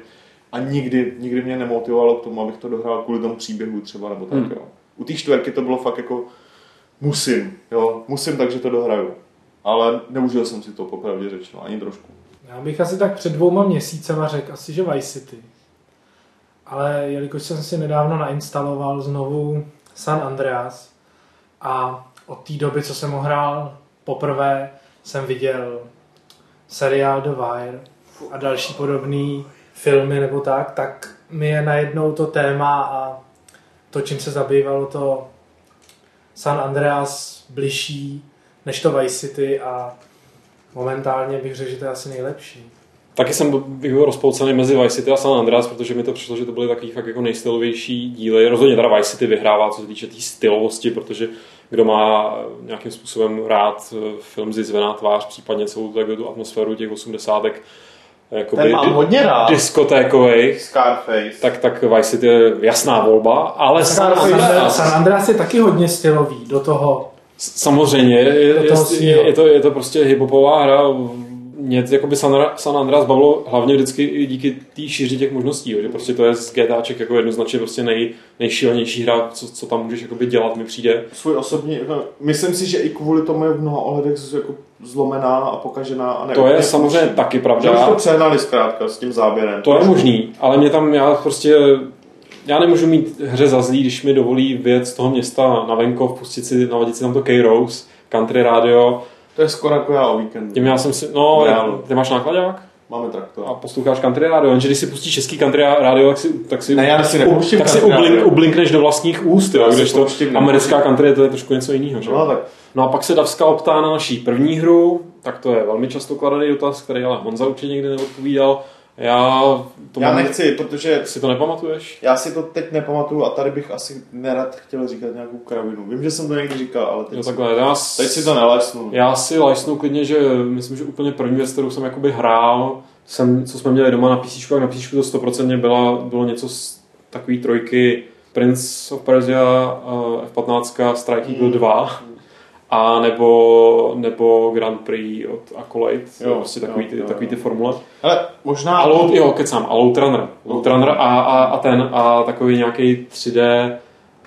A nikdy, nikdy mě nemotivovalo k tomu, abych to dohrál kvůli tomu příběhu třeba, nebo tak, Hmm. jo. U té čtverky to bylo fakt jako musím, jo, musím, takže to dohraju. Ale neužil jsem si to, popravdě řečeno, ani trošku. Já bych asi tak před dvouma měsícema řekl asi, že Vice City. Ale jelikož jsem si nedávno nainstaloval znovu San Andreas a od té doby, co jsem ho hrál poprvé, jsem viděl seriál The Wire a další podobné filmy nebo tak, tak mi je najednou to téma a to, čím se zabývalo to San Andreas bližší než to Vice City a momentálně bych řekl, že to je asi nejlepší. Taky jsem byl rozpolcený mezi Vice City a San Andreas, protože mi to přišlo, že to byly takový fakt jako nejstylovější díly. Rozhodně teda Vice City vyhrává, co se týče té tý stylovosti, protože kdo má nějakým způsobem rád eh, film Zizvená tvář, případně celou tu atmosféru těch osmdesátek, jakoby Ten mám hodně rád. diskotékových, Scarface. tak, tak Vice City je jasná volba, ale San San, Andreas, San Andreas je taky hodně stylový do toho. samozřejmě, je, Do je, toho je, svýho. je, to, je to prostě hiphopová hra, mě jakoby San, San Andreas bavilo hlavně vždycky i díky té šíři těch možností, jo, že prostě to je z GTAček jako jednoznačně prostě nej, nejšílenější hra, co, co tam můžeš jakoby dělat, mi přijde. Svůj osobní, jako, myslím si, že i kvůli tomu je v mnoha ohledech jako zlomená a pokažená. A ne, To je úplně samozřejmě taky Že pravda. už to přehnali zkrátka s tím záběrem. To je možný, ale mě tam, já prostě, já nemůžu mít hře za zlý, když mi dovolí věc z toho města na venkov, pustit si, naladit si tam to K-Rose, Country Radio, To je skoro jako já o víkendu. tím já jsem si, no, reálu. ty máš nákladák? Máme traktor. A posloucháš country radio, jenže když si pustíš český country radio, tak si, tak si, Ne, já si u- tak si ublink, ublinkneš do vlastních úst, jo, Já když to americká country to je trošku něco jiného. Že? No tak No a pak se Davska optá na naší první hru, tak to je velmi často kladený dotaz, který ale Honza určitě nikdy neodpovídal. Já, to já mám, nechci, protože si to nepamatuješ? já si to teď nepamatuju a tady bych asi nerad chtěl říkat nějakou kravinu. Vím, že jsem to někdy říkal, ale teď, si, takhle, já, teď si to nelesnu. já si lajsnu klidně, že myslím, že úplně první věc, kterou jsem jakoby hrál, jsem, co jsme měli doma na PC, a na PC to 100% byla, bylo něco z takový trojky Prince of Persia, uh, F-15, Strike Eagle Mm. 2 a nebo, nebo Grand Prix od Accolade, Jo, prostě takový, jo, ty, jo, takový ty formule. Ale možná... A Load, jo, kecám, a Load Runner. Load Runner a, a, a ten, a takový nějaký 3D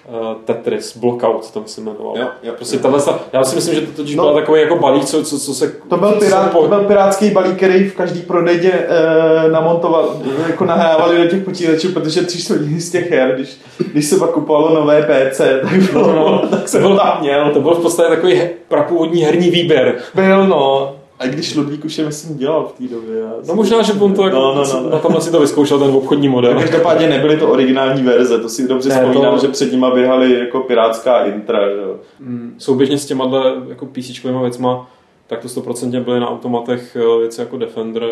uh, Tetris, Blockout, tam se jmenoval. Jo, jo, prostě jo. sta- já si myslím, že to totiž No. byl takový jako balík, co, co, co se... To byl, pirát, se po- to byl pirátský balík, který v každý prodejně e, namontoval, jako nahrávali do těch počítačů, protože tři čtvrtiny z těch her, když, když se pak kupovalo nové PC, tak, bylo, No, no. tak jsem To tam měl. To byl v podstatě takový he- prapůvodní herní výběr. Byl, no. A když Ludvík už je, myslím, dělal v té době. Já No možná, že on to jako, No, no, no, no. na tomhle si to vyzkoušel, ten obchodní model. Každopádně nebyly to originální verze, to si dobře Ne, vzpomínám, to- že před nima běhaly jako pirátská intra. Že? Mm, Souběžně s těma jako PC věcma, tak to 100% byly na automatech eh, věci jako Defender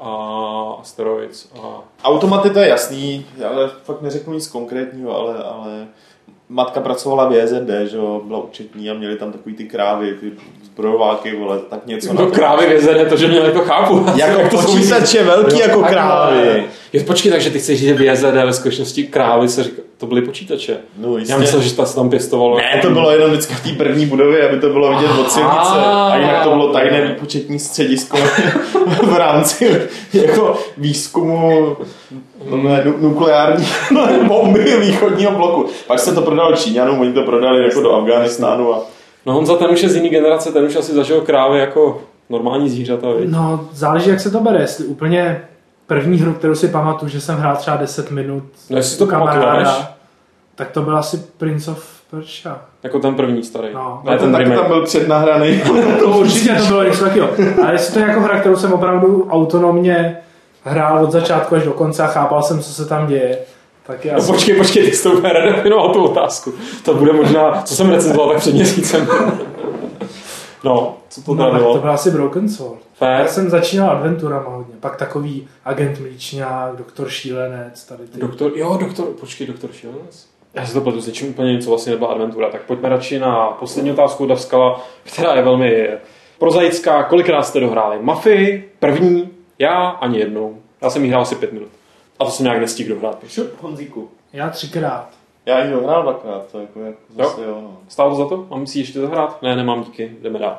a Asteroids a Automaty to je jasný, ale fakt neřeknu nic konkrétního, ale, ale matka pracovala v JZD, že jo, byla účetní a měli tam takový ty krávy, ty zbrojováky, vole, tak něco No krávy vězené, to, že mě to chápu. Jako Jak to počítač je velký Jo, jako takhle. krávy. Jo, počkej, takže ty chceš říct, že v JZD ve skutečnosti krávy se říká, to byly počítače. No, jistě. Já myslel, že ta se tam pěstovalo. Ne, to bylo jenom vždycky v té první budově, aby to bylo vidět od silnice. A jinak to bylo tajné výpočetní středisko v rámci jako výzkumu no, nu- nukleární bomby východního bloku. Pak se to prodalo Číňanům, oni to prodali jako do Afghánistánu a No Honza, ten už je z jiný generace, ten už asi zažil krávy jako normální zvířata, viď? No, záleží, jak se to bere. Jestli úplně první hru, kterou si pamatuju, že jsem hrál třeba 10 minut No, jestli to pamatuješ. tak to byl asi Prince of Persia. Jako ten první starý. No. ne, ten ten taky remake. tam byl přednahraný. To určitě to bylo něco takového. Ale jestli to je jako hra, kterou jsem opravdu autonomně hrál od začátku až do konce a chápal jsem, co se tam děje, tak je No počkej, počkej, ty jsi to úplně redefinoval tu otázku. To bude možná, co jsem recenzoval tak před měsícem. No, co to No, tak to bylo? byl asi Broken Sword. Já Fair. jsem začínal adventurama hodně, pak takový agent Mlíčňák, doktor Šílenec, tady ty. Doktor, jo, doktor, počkej, doktor Šílenec. Já si to pletu s něčím úplně něco vlastně nebyla adventura. Tak pojďme radši na poslední otázku od Davskala, která je velmi prozaická. Kolikrát jste dohráli? Mafii, první, já ani jednou. Já jsem jí hrál asi pět minut. A to jsem nějak nestihl dohrát. Šup, Honzíku. Já třikrát. Já ji dohrál dvakrát, to jako, jako zase jo. no. Stálo to za to? Mám si ještě zahrát? Ne, nemám díky, jdeme dál.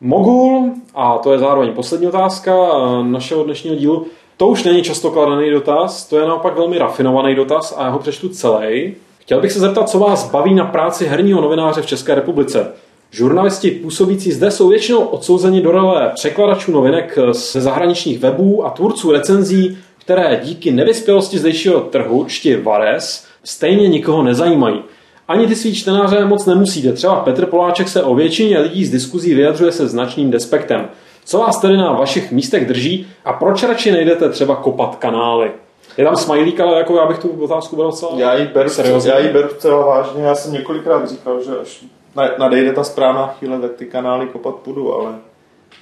Mogul, a to je zároveň poslední otázka eh, našeho dnešního dílu, to už není často kladený dotaz, to je naopak velmi rafinovaný dotaz a já ho přečtu celý. Chtěl bych se zeptat, co vás baví na práci herního novináře v České republice. Žurnalisti působící zde jsou většinou odsouzeni do role překladačů novinek ze zahraničních webů a tvůrců recenzí, které díky nevyspělosti zdejšího trhu, čti Vares, stejně nikoho nezajímají. Ani ty svý čtenáře moc nemusíte. Třeba Petr Poláček se o většině lidí z diskuzí vyjadřuje se značným despektem. Co vás tedy na vašich místech drží a proč radši nejdete třeba kopat kanály? Je tam smajlík, ale jako já bych tu otázku bral docela Já ji beru, seriózně. já ji beru celá vážně, já jsem několikrát říkal, že až na- nadejde ta správná chvíle, tak ty kanály kopat půjdu, ale,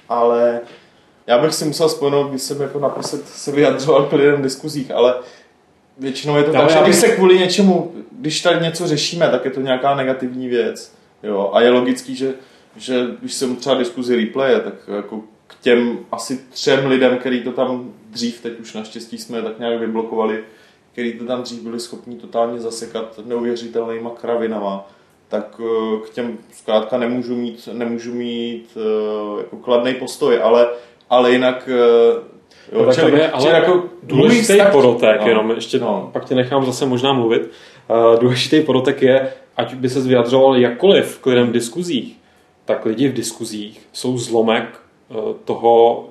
ale já bych si musel spomenout, když jsem jako naposled se vyjadřoval k lidem v diskuzích, ale většinou je to tak, že když bych- se kvůli něčemu, když tady něco řešíme, tak je to nějaká negativní věc. Jo? A je logický, že, že když jsem třeba diskuzi replaye, tak jako k těm asi třem lidem, který to tam dřív, teď už naštěstí jsme je tak nějak vyblokovali, který to tam dřív byli schopni totálně zasekat neuvěřitelnýma kravinama, tak eh, k těm zkrátka nemůžu mít, nemůžu mít eh, jako kladný postoj, ale, ale jinak eh, Jo, tak tam je ale čili jako důležitý vztah- podotek, no, jenom ještě no. pak tě nechám zase možná mluvit. Uh, důležitý podotek je, ať by se vyjadřoval jakkoliv k lidem v diskuzích, tak lidi v diskuzích jsou zlomek uh, toho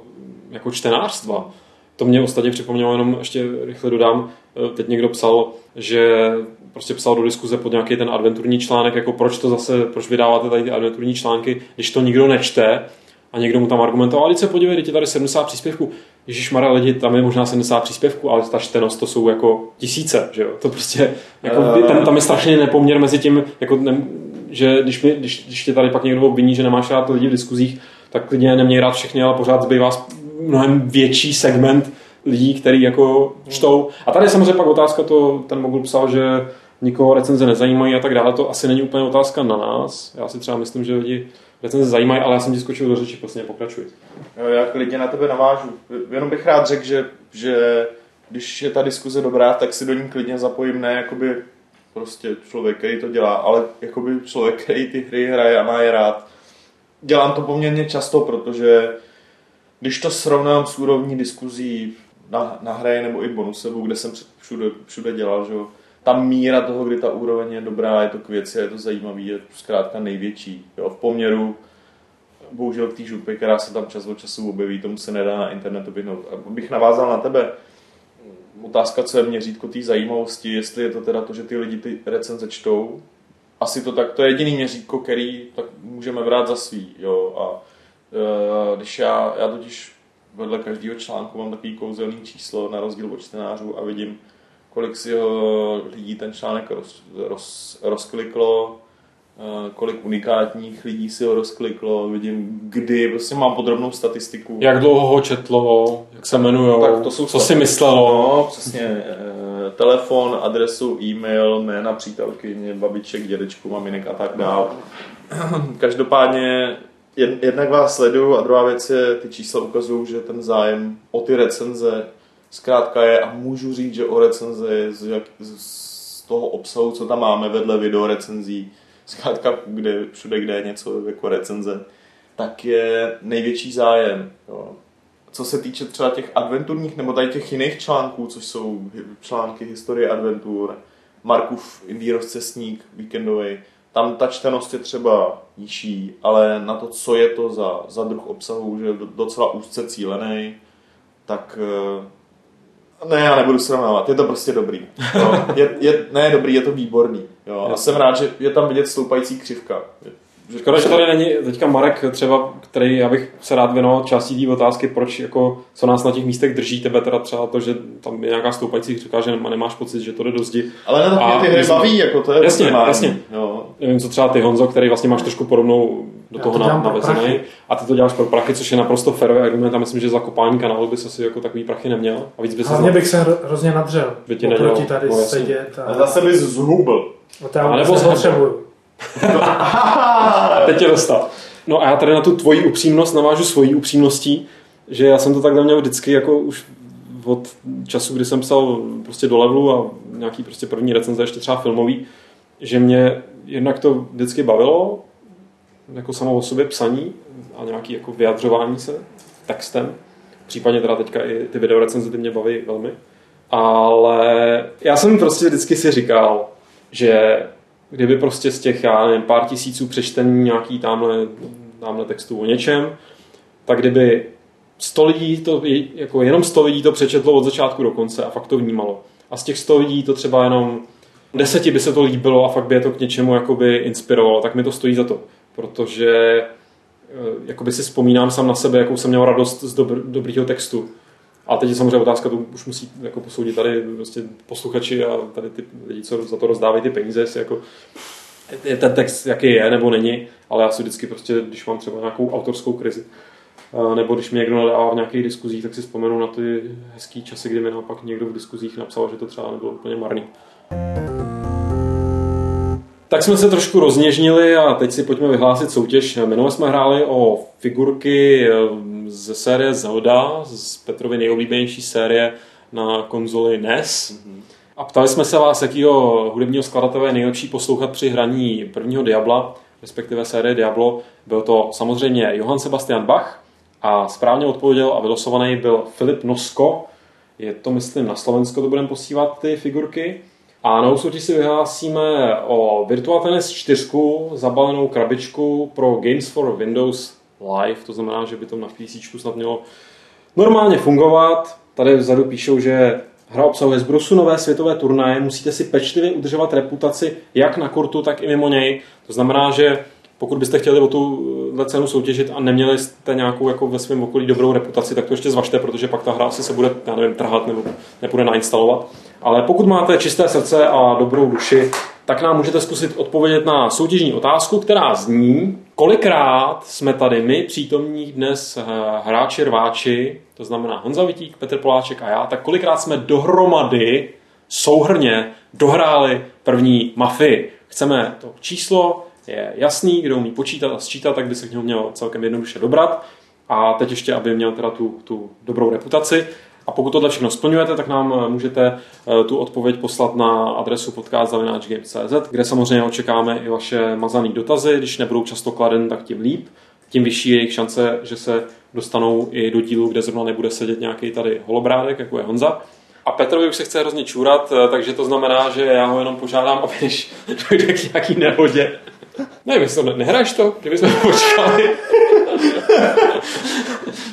jako čtenářstva. To mě ostatně připomnělo, jenom ještě rychle dodám, eh, teď někdo psal, že prostě psal do diskuze pod nějaký ten adventurní článek, jako proč to zase, proč vydáváte tady ty adventurní články, když to nikdo nečte a někdo mu tam argumentoval, teď se podívej, teď je tady 70 příspěvků. Ježíš Mara lidi, tam je možná 70 příspěvků, ale ta čtenost to jsou jako tisíce, že jo? To prostě, jako, Eh. tam, tam, je strašně nepoměr mezi tím, jako, ne, že když, mi, když, když tě tady pak někdo obviní, že nemáš rád lidi v diskuzích, tak klidně neměj rád všechny, ale pořád zbývá mnohem větší segment lidí, který jako čtou. A tady je samozřejmě pak otázka, to ten Mogul psal, že nikoho recenze nezajímají a tak dále. To asi není úplně otázka na nás. Já si třeba myslím, že lidi recenze zajímají, ale já jsem ti skočil do řeči, prostě pokračuj. Jo, Já klidně na tebe navážu. Jenom bych rád řekl, že, že když je ta diskuze dobrá, tak si do ní klidně zapojím ne jakoby prostě člověk, který to dělá, ale jakoby člověk, který ty hry hraje a má je rád. Dělám to poměrně často, protože když to srovnám s úrovní diskuzí na, na hraje nebo i bonusovou, kde jsem všude, všude dělal, že jo, ta míra toho, kdy ta úroveň je dobrá, je to k věci, je to zajímavý, je zkrátka největší. Jo, v poměru bohužel k té župy, která se tam čas od času objeví, tomu se nedá na internetu vyhnout. A bych navázal na tebe. Otázka, co je měřítko té zajímavosti, jestli je to teda to, že ty lidi ty recenze čtou. Asi to tak, to je jediný měřítko, který tak můžeme brát za svý. Jo. A e, když já, já totiž vedle každého článku mám takový kouzelný číslo na rozdíl od čtenářů a vidím, kolik si ho lidí ten článek roz, roz, rozkliklo, eh, kolik unikátních lidí si ho rozkliklo, vidím, kdy, prostě mám podrobnou statistiku. Jak dlouho ho četlo, jak se jmenujou, Tak to jsou co si myslelo. No, přesně. eh, Telefon, adresu, e-mail, jména přítelkyně, babiček, dědečku, maminek a tak dál. Každopádně Jed, jednak vás sleduju a druhá věc je, ty čísla ukazují, že ten zájem o ty recenze zkrátka je a můžu říct, že o recenze z, jak, z toho obsahu, co tam máme vedle video recenzí, zkrátka kde, všude, kde je něco jako recenze, tak je největší zájem. Jo. Co se týče třeba těch adventurních nebo tady těch jiných článků, což jsou články historie adventur, Markův Indie rozcestník víkendový, tam ta čtenost je třeba nižší, ale na to, co je to za, za druh obsahu, že je docela úzce cílený, tak eh, ne, já nebudu srovnávat, je to prostě dobrý. Jo. Je, je, ne, dobrý, je to výborný. Jo. A jsem rád, že je tam vidět stoupající křivka. Škoda, že tady není teďka Marek třeba, který já bych se rád věnoval částí té otázky, proč jako, co nás na těch místech drží tebe, teda třeba to, že tam je nějaká stoupající říká, že nemáš pocit, že to jde do zdi. Ale na to ty hry baví, jako to je Jasně, jasně. Jo. Nevím, co třeba ty Honzo, který vlastně máš trošku podobnou do toho to navezený. A ty to děláš pro prachy, což je naprosto férový argument. A myslím, že za kopání kanálu bys asi jako takový prachy neměl. A víc by se Hlavně bych se hrozně nadřel. By ti nedělal. tady no, sedět. A... a zase bys zhubl. A, a nebo potřebuju. Teď tě dostal. No a já tady na tu tvoji upřímnost navážu svojí upřímností, že já jsem to takhle měl vždycky jako už od času, kdy jsem psal prostě do levelu a nějaký prostě první recenze, ještě třeba filmový, že mě jednak to vždycky bavilo, jako samo o sobě psaní a nějaký jako vyjadřování se textem. Případně teda teďka i ty videorecenze ty mě baví velmi. Ale já jsem prostě vždycky si říkal, že kdyby prostě z těch, já nevím, pár tisíců přečtení nějaký tamhle, tamhle textu o něčem, tak kdyby 100 lidí to, jako jenom 100 lidí to přečetlo od začátku do konce a fakt to vnímalo. A z těch 100 lidí to třeba jenom deseti by se to líbilo a fakt by je to k něčemu jakoby inspirovalo, tak mi to stojí za to. Protože eh, jakoby si vzpomínám sám na sebe, jakou jsem měl radost z dobr, dobrýho textu. A teď je samozřejmě otázka, to už musí jako posoudit tady prostě posluchači a tady ty lidi, co za to rozdávají ty peníze, jestli jako ten text, jaký je nebo není, ale já si vždycky prostě, když mám třeba nějakou autorskou krizi, nebo když mě někdo nadává v nějakých diskuzích, tak si vzpomenu na ty hezký časy, kdy mi naopak někdo v diskuzích napsal, že to třeba nebylo úplně marný. Tak jsme se trošku rozněžnili a teď si pojďme vyhlásit soutěž. Minule jsme hráli o figurky ze série Zelda, z Petrovy nejoblíbenější série na konzoli NES. A ptali jsme se vás, jakýho hudebního skladatele je nejlepší poslouchat při hraní prvního Diabla, respektive série Diablo. Byl to samozřejmě Johann Sebastian Bach a správně odpověděl a vylosovaný byl Filip Nosko. Je to, myslím, na Slovensko to budeme posílat ty figurky. A na soutěž si vyhlásíme o Virtual Tennis 4 zabalenou krabičku pro Games for Windows Live, to znamená, že by to na PC snad mělo normálně fungovat. Tady vzadu píšou, že hra obsahuje zbrusu nové světové turnaje, musíte si pečlivě udržovat reputaci jak na kurtu, tak i mimo něj. To znamená, že pokud byste chtěli o tu cenu soutěžit a neměli jste nějakou jako ve svém okolí dobrou reputaci, tak to ještě zvažte, protože pak ta hra asi se bude, já nevím, trhat nebo nebude nainstalovat. Ale pokud máte čisté srdce a dobrou duši, tak nám můžete zkusit odpovědět na soutěžní otázku, která zní, kolikrát jsme tady my přítomní dnes eh, hráči rváči, to znamená Honza Vitík, Petr Poláček a já, tak kolikrát jsme dohromady souhrně dohráli první mafii. Chceme to číslo, je jasný, kdo umí počítat a sčítat, tak by se k němu měl celkem jednoduše dobrat. A teď ještě, aby měl teda tu, tu dobrou reputaci. A pokud tohle všechno splňujete, tak nám eh, můžete eh, tu odpověď poslat na adresu podcast.games.cz, kde samozřejmě očekáme i vaše mazané dotazy. Když nebudou často kladen, tak tím líp. Tím vyšší je jejich šance, že se dostanou i do dílu, kde zrovna nebude sedět nějaký tady holobrádek, jako je Honza. A Petrovi už se chce hrozně čůrat, eh, takže to znamená, že já ho jenom požádám, aby když dojde k nějaký nehodě, ne, jestli to nehraješ to, kdybychom počkali.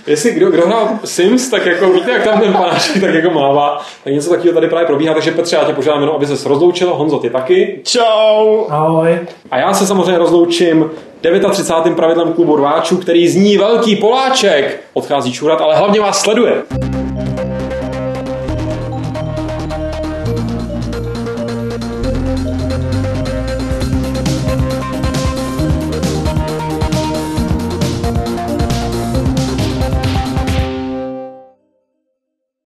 Jestli kdo, kdo hrál Sims, tak jako víte, jak tam ten panáček tak jako mává, tak něco takového tady právě probíhá, takže Petře, já tě požádám jenom, aby se rozloučil, Honzo, ty taky. Čau! Ahoj. A já se samozřejmě rozloučím 39. pravidlem klubu rváčů, který zní velký Poláček. Odchází čurat, ale hlavně vás sleduje.